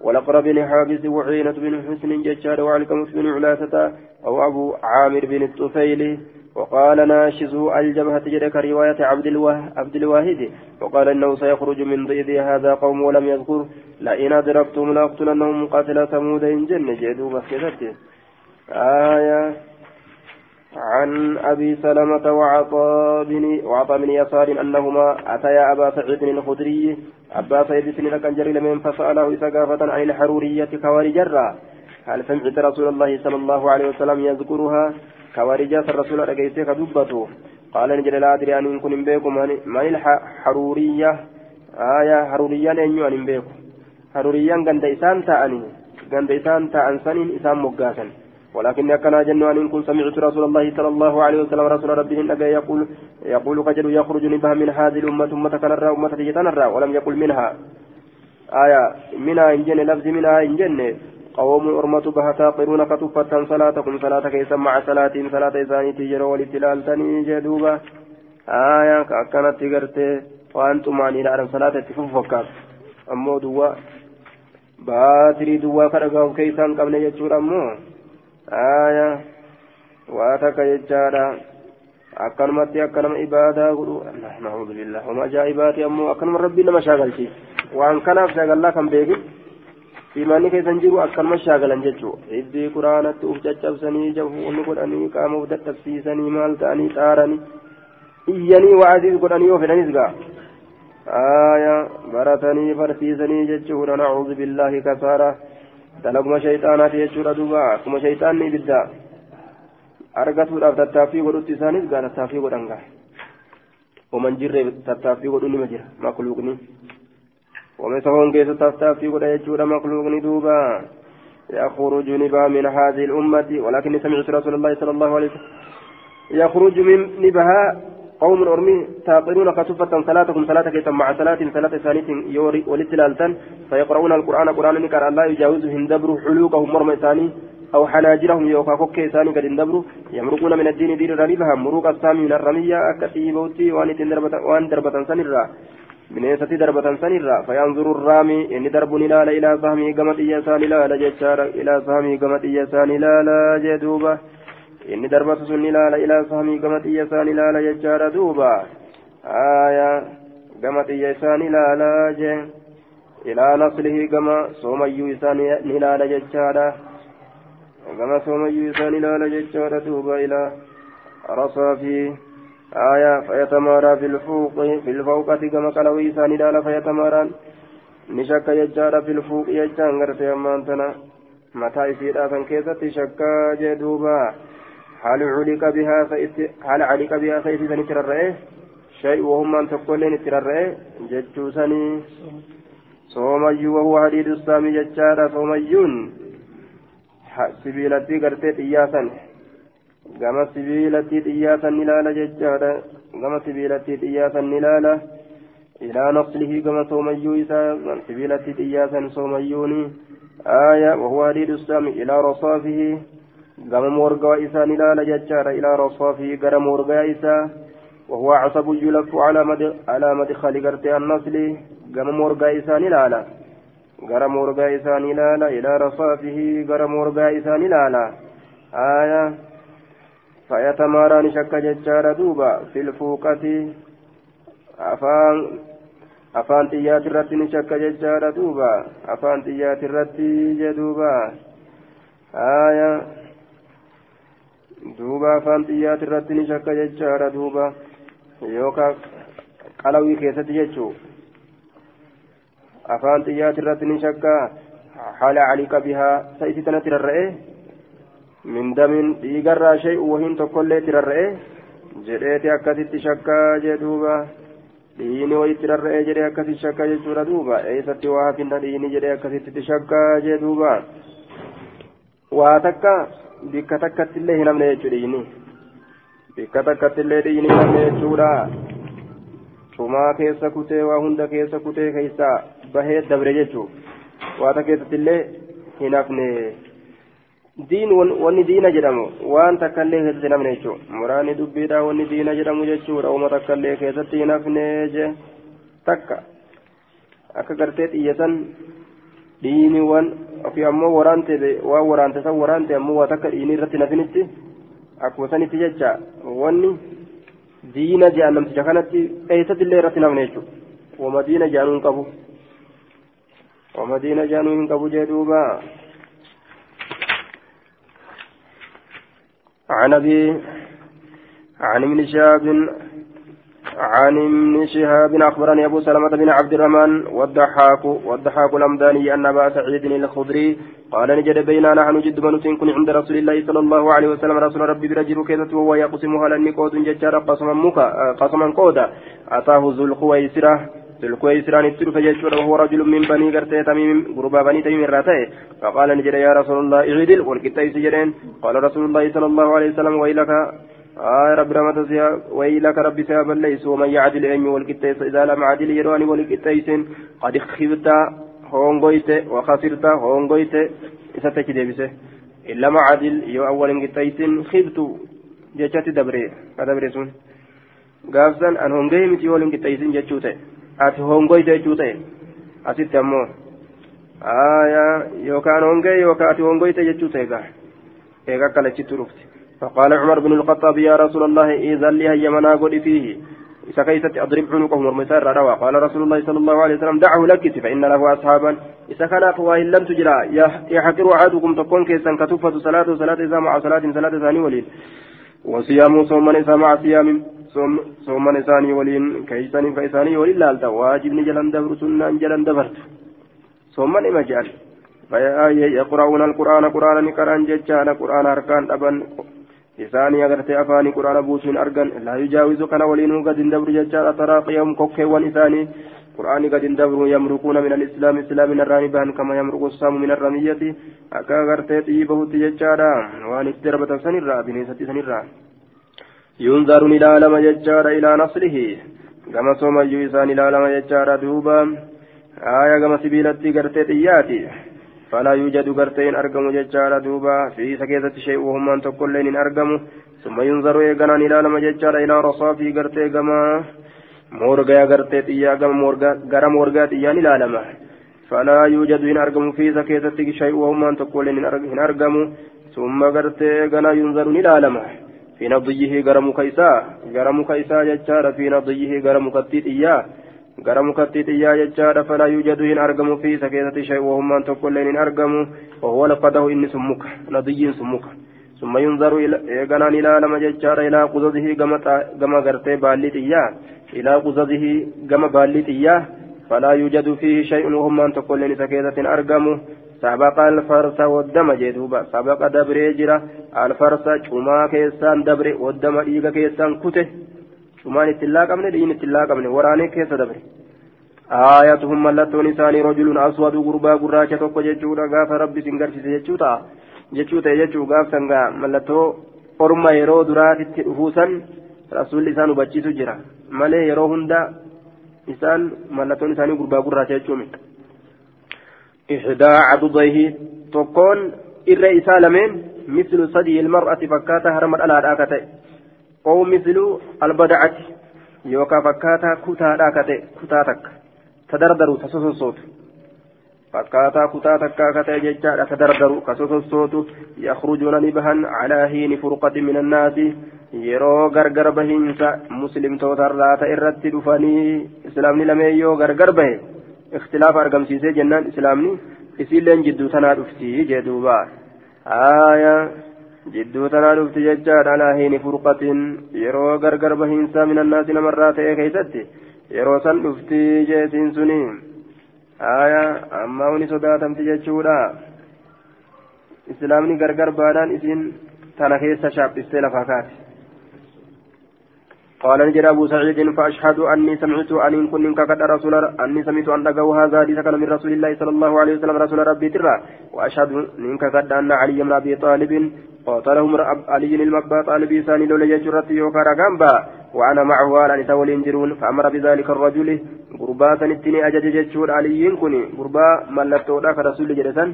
والأقرب بن حابس وعينة بن حسن ججار وعلقمة بن علاسة أو أبو عامر بن الطفيل وقال ناشزه الجبهة جرك رواية عبد الواه عبد الواحد. وقال إنه سيخرج من ضيذ هذا قوم ولم يذكر. لئن أدركتم لأقتلنهم قاتل ثمود إن جن جدوبة كذبت آية عن أبي سلمة وعطاء بن وعطاء بن يسار أنهما أتيا أبا سعيد الخدري. أبا سعيد بن الكنجر لمن فسأله إسقافة عن الحرورية كوارج جرا هل سمعت رسول الله صلى الله عليه وسلم يذكرها؟ كوارج الرسول رقيتك دبته قال نجل لا أدري أن كن بكم من الحرورية آية حرورية أن يؤمن بكم حرورية غند إسان تأني. غند إسان تأن سنين إسان مقاسا ولكن كان جن أن كن سمعت رسول الله صلى الله عليه وسلم رسول ربه النبي يقول يقول قجل يخرج نبها من هذه الأمة أمة كنرى أمة تجتنرى ولم يقل منها. آية منها إن جن لفظ منها إن جن. قوم أرمة بها تاقرون كتفة صلاتكم صلاة كيسا مع صلاة صلاة إساني تجر والاتلال تني جدوبا آية كأكنت تقرتي وأنتم عني لأرم صلاة تففكات أمو دوا باتري دوا كرقاهم كيسان قبل يجور أمو. آية واتك يجارا akkanumatti akkanama ibaadaa godhu nahuudu billah wama ajaa'ibaati ammoo akkanuma rabbiin nama shaagalchi waan kanaaf shaagallaa kan beekin imaanni keessan jiru akkanuma shaagalan jechuu hibbii quraanatti uf caccabsanii jahuuni godhanii qaama uf dadhabsiisanii maal ta'anii xaaranii iyyanii wa'aziis godhanii yoo fedhanis gaa آية برتني فرسيسني جتشورا نعوذ بالله كسارة دلقما شيطانات يجتشورا دوبا كما شيطاني بدا argatuudhaaf tattaaffii godhutti isaanis gaa tattaaffii godhan gaa waman jirre tattaaffii godhu nima jira makluuqni ومن سهون كيس تستفتي قد يجود مخلوق دوبا يخرج نبأ من هذه الأمة ولكن سمعت رسول الله صلى الله عليه وسلم يخرج من نبها قوم أرمي تاقرون كتفة صلاتكم صلاة كيسا مع صلاة صلاة ثانية يوري ولتلالتن فيقرؤون القرآن قرآن نكر لا يجاوزهم دبر حلوقهم مرمى ثاني أو حناجرهم يوكا كوكي ثاني قد اندبروا يمرقون من الدين دين رنيبها مروق السامي من الرمية أكتي بوتي وان دربة سنرا bineensatti darbatan inni darbuun ilaala ilaa sahamii gama xiyya isaan ilaala jechaadha ilaa sahamii gama xiyya isaan ilaala jee duuba inni darbatu sun ilaala ilaa sahamii gama xiyya isaan ilaala jechaadha duuba aya gama xiyya isaan ilaala jee ilaa naslihi gama soomayyuu isaan ni ilaala jechaadha gama soomayyuu isaan ilaala jechaadha duuba ilaa rasaafii آية فيتمارى في الفوق في الفوقة كما قالوا إيسان لا فيتمارى نشك يجار في الفوق يجان غرتي أمانتنا متى يصير أفن كيسة شكا جدوبا هل علق بها فإت هل علق بها فإت نتر الرئي شيء وهم أن تقولين نتر الرئي جتشوسني صومي وهو حديد السامي ججارا صوميون سبيلتي غرتي إياسا gama sibiilatti xiyyaatan ni laala jechaadha gama sibiilatti xiyyaatan ni laala ilaa naqlihi gama soomayyuu isaa sibiilatti xiyyaatan soomayyuuni aaya wahuwa hadiidu saami ilaa rasaafihi gama morgaa isaa ni laala jechaadha ilaa rasaafihi gara morgaa isaa وهو عصب يلف على مد على مدخل قرتي النسل قام مورغا إساني لالا قرى مورغا إساني لالا إلى رصافه قرى مورغا آية فيتماران شك ججار دوبا في الفوقة أفان أفان تيات الرتين شك ججار دوبا أفان تيات الرتين جدوبا آية دوبا أفان تيات الرتين شك ججار دوبا يوكا qalawii keessatti jechuu afaan xiyyaati irratti ni shakka haala caliqa bihaa sa isi tanatti rarra'e من دم ديغرا شيء وهين تقول تررئ جريتي أكثت شكا جدوبا ديني ويتررئ جري أكثت شكا جدوبا دوبا أيست وافن ديني جري أكثت شكا جدوبا واتكا بك تكت الله نمنا يجريني بك تكت الله ديني نمنا يجورا cumaa keessa kutee waa hunda keessa kutee keessa bahee dabre jechuun waata keessatti illee hin hafne waan takkallee keessatti hin hafne jechuudha muraanni dubbiidha wanni diina jedhamu jechuudha uma takkallee keessatti hin hafne je takka akka gartee xiyyatan diini waan ofii ammoo waraante waan waraante san waraante ammoo waa takka diinii irratti nafinitti akkuma sanitti jecha wanni diina jedhan namticha kanatti eessatti illee irratti nafne jechuudha wama diina jedhanuun qabu ومدينة جانوين كبو جدوبا عن أبي عن ابن شهاب عن ابن شهاب أخبرني أبو سلمة بن عبد الرحمن والضحاك والضحاك الأمداني أن أبا سعيد الخضري قال نجد بينا نحن جد من كن عند رسول الله صلى الله عليه وسلم. رسول ربي برجل كيسة وهو يقسمها لأني قود ججار قسما مكا قسما قودا. أتاه ذو الخويسرة. الكويسران التلف يجور وهو رجل من بني قرتي تميم غربا بني تميم الراتي فقال نجد يا رسول الله اعدل والكتايس جرين قال رسول الله صلى الله عليه وسلم ويلك آه رب رمت ويلك رب سياب ليس ومن يعدل أمي والكتايس إذا لم عدل يرواني والكتايس قد خبت هونغويت وخسرت هونغويت إذا تكدبسه إلا ما عدل يو أول كتايس خبت جاتي دبري كدبري سون an hongee miti waliin qixxeessin jechuu ta'e. Ati hongoyte jechuu ta'e. Asitti ammoo yookaan hongee yookaan ati hongoyte jechuu ta'e egaa eega akka lachitti dhufti. فقال عمر بن الخطاب يا رسول الله إذا لي هيا مناقل فيه إذا كيست أضرب عنقه مرمسار روى قال رسول الله صلى الله عليه وسلم دعه لك فإن له أصحابا إذا كان أخواه لم تجرى يحقر أحدكم تكون كيسا كتفة صلاة صلاة إذا مع صلاة صلاة ثاني وليل وصيام صوم إذا مع صيام isaanii waliin keeysanii fa isaanii waliin laalta waajibni jalan dabru sunnaan jalan dabartu sooman ima je'an yaqra'uuna alqur'aana qur'aana ni qara'an jechaadha qur'aana harkaan dhaban isaanii agartee afaanii qur'aana buusuun argan laa yujaawizu kana waliinuu gad hin dabru jechaadha taraaqiyahum kokkeewwan isaanii قرآن قد اندبروا يمرقون من الإسلام إسلام من الرامي بان كما يمرق السام من الرمية أكا غرتي طيبه تججارا وان اتربت سنرا بنيسة سنرا ينظر إلى ججار إلى نصره. كما صوم يوسان إلى ججار دوبا. آية كما سبيلتي قرتي تياتي. فلا يوجد قرتين أرقم ججار دوبا. في سكيتة شيء وهم أن تقول لين أرقم ثم ينظر إيقنا إلى ججار إلى رصافي قرتي كما مورغا قرتي تيا كما مورغا غرا مورغا تيان إلى فلا يوجد إن أرقم في سكيتة شيء وهم أن تقول لين أرقم ثم قرتي إيقنا ينظر إلى في نضيه غرم كيسا غرم كيسا ججار في نضيه غرم كتيت إياه غرم كتيت إياه ججار فلا يوجد إن أرقم في سكينة شيء وهم أن تقول إن أرقم وهو لقده إن سمك نضي سمك ثم ينظر إلى غنان إلى لما ججار إلى قصده كما غرتي باليت إلى قصده كما باليت فلا يوجد فيه شيء وهم أن تقول إن سكينة أرقم سبق الفرس والدم جدوبا. سبق دبري جرا. الفرس شما كيسان دبري والدم إيغا كيسان كته شمان اتلاق من دين اتلاق من وراني كيس دبري آياتهم ملتون إساني رجل أسود غربا قراجة توقع جيشودا غاف ربي سنغرسي جيشوتا جيشوتا جيشو غاف سنغا ملتو orma yeroo duraatitti dhufuusan rasuulli isaan hubachiisu jira malee yeroo hunda isaan mallattoon isaanii gurbaa gurraacha jechuumi إحدى عضديه. تكون إر إسالمين مثل صدي المرأة فكاتا هرمت على الآكتة أو مثل البدعة يوكا فكاتا كتا الآكتة كتاتك تدردروا تسوسوت فكاتا كتاتك كتا ججال تدردروا كسوسوت يخرجون نبها على هين فرقة من الناس yeroo gargar bahiinsa muslimtootarraa ta irratti dhufanii islaamni lamee yoo gargar bahe. اختلاف أرقمسيسي جنان إسلامني إسيلين جدو تنا دفتي جدوبا آية جدو تنا دفتي ججار على هين فرقة يرو غرغر بهنسا من الناس نمرات كيستي يرو سن دفتي جيسين سني آية أما وني صداتم تججودا إسلامني غرغر بادان إسين تنا كيسا شاب استيلا فاكاتي قال نجر أبو سعيد فأشهد أني سمعت أن كن كقد رسول أني سمعت أن لقوا هذا حديث كان من رسول الله صلى الله عليه وسلم رسول ربي ترى. وأشهد أن كقد أن علي بن أبي طالب قاتلهم علي المبا طالبي ثاني لولا يجرت يوكا رقامبا وأنا معه على نساء الإنجرون فأمر بذلك الرجل. قربا سنتني أجج جتشور علي كني قربا ملتو ذاك رسول جدسان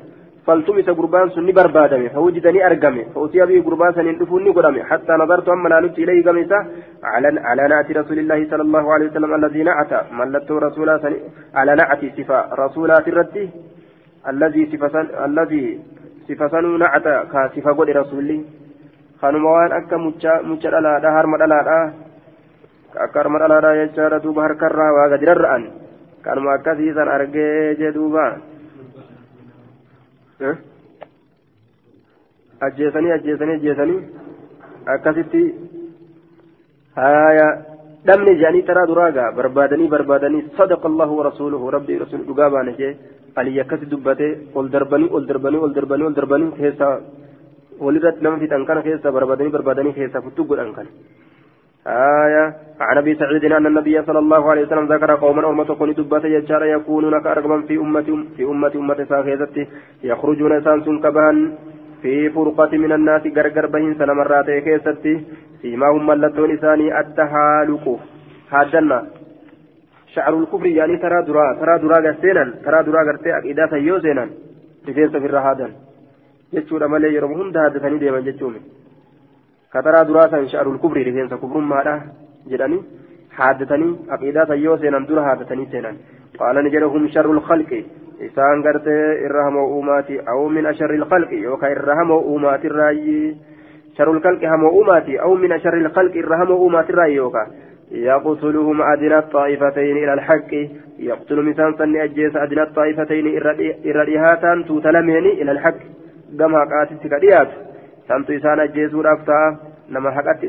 فالتمس قربان سني بربادمي فوجدني أرقمي فأتي به قربان سنين دفوني قدمي حتى نظرت أما نالت إليه قميسا على على نعت رسول الله صلى الله عليه وسلم الذي نعت ملت رسولا على نعت صفة رسولات الرد الذي صفة الذي صفة نعت كصفة قد رسولي. kanuma waan akka mucha dhalaadha harma dhalaadha akka harma dhalaadha jechaadha duuba harkarraa waa gadi rarra'an kanuma akkasiisan argee jee duuba ajjeesanii ajjeesanii ajjeesanii akkasitti haaya dhabne jedhanii taraa duraagaa barbaadanii barbaadanii sadaqa allahu warasuuluhu rabbii rasuul dhugaa baane jee alii akkasi dubbate ol darbanii ol darbanii ol darbanii ol darbanii keessaa walirratti nama fixan kana keessa barbaadanii barbaadanii keessaa futtu godhan kana آية. عن أبي سعيد أن النبي صلى الله عليه وسلم ذكر قوما أمة كوني دبات يجار يكونون كأرقما في أمة في أمة أمة ساخيزة يخرجون سانسون كبهن في فرقة من الناس غرغر بهن سنمرات كيستي سيماهم ملتون إساني التهالك. هادنا. شعر الكفر يعني ترى درا ترى درا غسينا ترى درا غرتي أكيدا سيو سينا رفيس في الرهادن جتشور أمالي يرمهم دهادتني ديما جتشومي كترى دراسا شعر الكبر رفينس كبر ماذا جدني حادثني عقيدة سيو سينان دور حادثني سينان قال نجرهم شر الخلق إسان قرت إرهم وأوماتي أو من أشر الخلق يوكا إرهم وأومات الرأي شر الخلق هم وأوماتي أو من أشر الخلق إرهم وأومات الرأي يوكا يقتلهم أدنى الطائفتين إلى الحق يقتل مثال سن أجيس أدنى الطائفتين إرى توتلمين إلى الحق كما قاتل كديات سمت إسان أجيسو رافتا نما حقت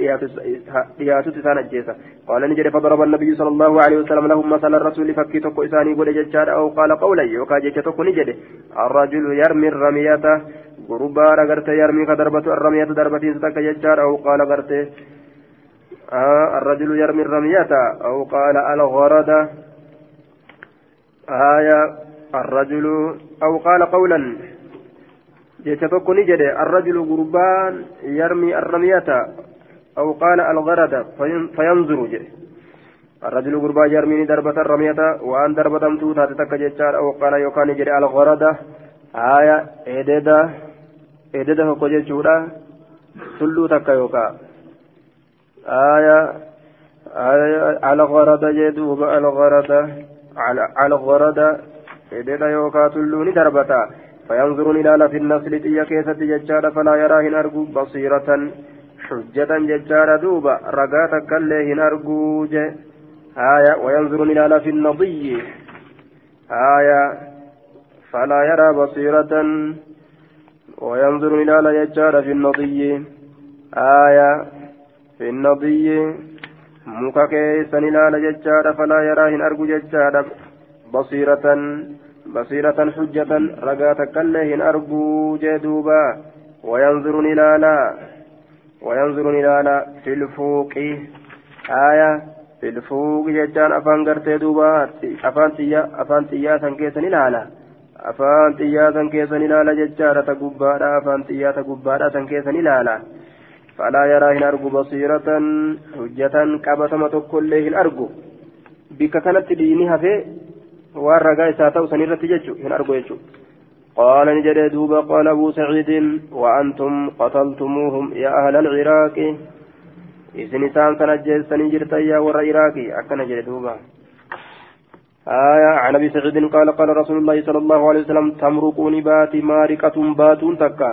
دياتو إسان أجيسا قال نجد فضرب النبي صلى الله عليه وسلم لهم مثل الرسول فكي تكو إساني قول ججار أو قال قولا يوكا جيش تكو نجد الرجل يرمي الرمية غربا رغرت يرمي كدربة الرمية دربتين ستك ججار أو قال غرت آه الرجل يرمي الرمية أو قال الغرد آية الرجل أو قال قولا ni jedhe arrajulu gurbaan yarmi arramiyata aw qaala algarada fayanzuru jedhe arrajulu gurbaa yarmini darbata arramiyata waan darbatamtuu taate takka jechaadha aw qaala yookaan ni jedhe algarada haaya ededa ededa tokko jechuudha tulluu takka yookaa haaya algarada jee duuba algarada algarada ededa yookaa tulluu ni darbata فينظر إلى في النسل تيا كيسة ججارة فلا يرى هن أرجو بصيرة. حجة ججارة دوبا رقاتا كله هن أرجو آية وينظر إلى في النضي آية فلا يرى بصيرة. وينظر إلى ججارة في النضي آية في النضي muka keessan ilaala jechaadha falaa yaraa hin argu jechaadha basiiratan بصيرة حجة رقاتا كالله أرجو جدوبا وينظر إلى وينظر إلى في الفوق آية في الفوق جتان أفان قرتي دوبا أفان تيا أفان تيا سنكيسن إلالا أفان تيا سنكيسن إلالا جتارة قبارة أفان تيا قبارة سنكيسن إلالا فلا يرى هن أرجو بصيرة حجة كبسمة كله أرجو بك كانت دينها في waan ragaa isaa ta'u san irratti jechu hin argu jechu قال نجد دوبا قال أبو سعيد وأنتم قتلتموهم يا أهل العراق إذن إسان سنجد سنجرت يا ور عراقي أكن نجد دوبا آية عن أبي سعيد قال قال رسول الله صلى الله عليه وسلم تمرقون بات مارقة باتون تكا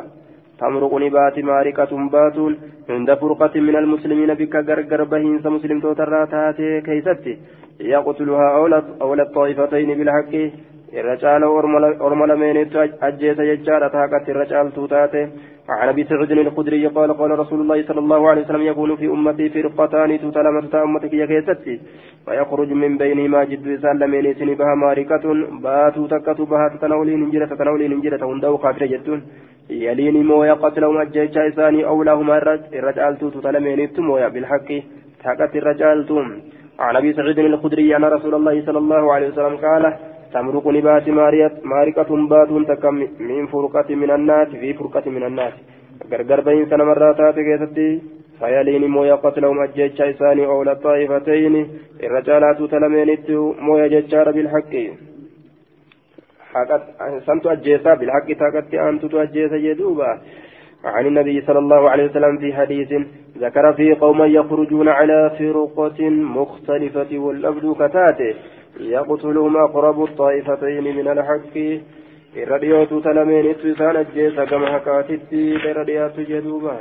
تمرقون بات مارقة باتون عند فرقة من المسلمين بك غرغر بهين مسلم توترا تاتي كيستي يقتلها أولى الطائفتين بالحق. الرجال أرمل مينيت أجيس يجار تاكت الرجال توتاته. عن أبي سعود الخدري قال قال رسول الله صلى الله عليه وسلم يكون في أمتي فرقتان تتلمت أمتك يا كيستي. فيخرج من بينهما جد إسان لمينيسن بها ماركة. باتو تكت بها تتنولين انجرة تتنولين انجرة هندو كافر جتون يلين مويا قتلهم أجيس إساني أولاهما الرجال تتلمينيت مويا بالحق. تاكت الرجال توم. عن أبي سعيد الخدري أن رسول الله صلى الله عليه وسلم قال تمرق نبات مارقة بات تكم من فرقة من الناس في فرقة من الناس. غرغر بين سنة مرات كيستي فيلين مويا قتلهم أجيتشا إساني أولى الطائفتين الرجالات تلمينت مويا جتشار بالحق حقت سنت أجيسا بالحق تاكت أنت تأجيسا يدوبا. عن النبي صلى الله عليه وسلم في حديث ذكر في قوم يخرجون على فرقة مختلفة والأبد كتاته يقتلهم أقرب الطائفتين من الحق. الرديوت تلمين إتسان الجيس كما حكاتت الرديات جدوبا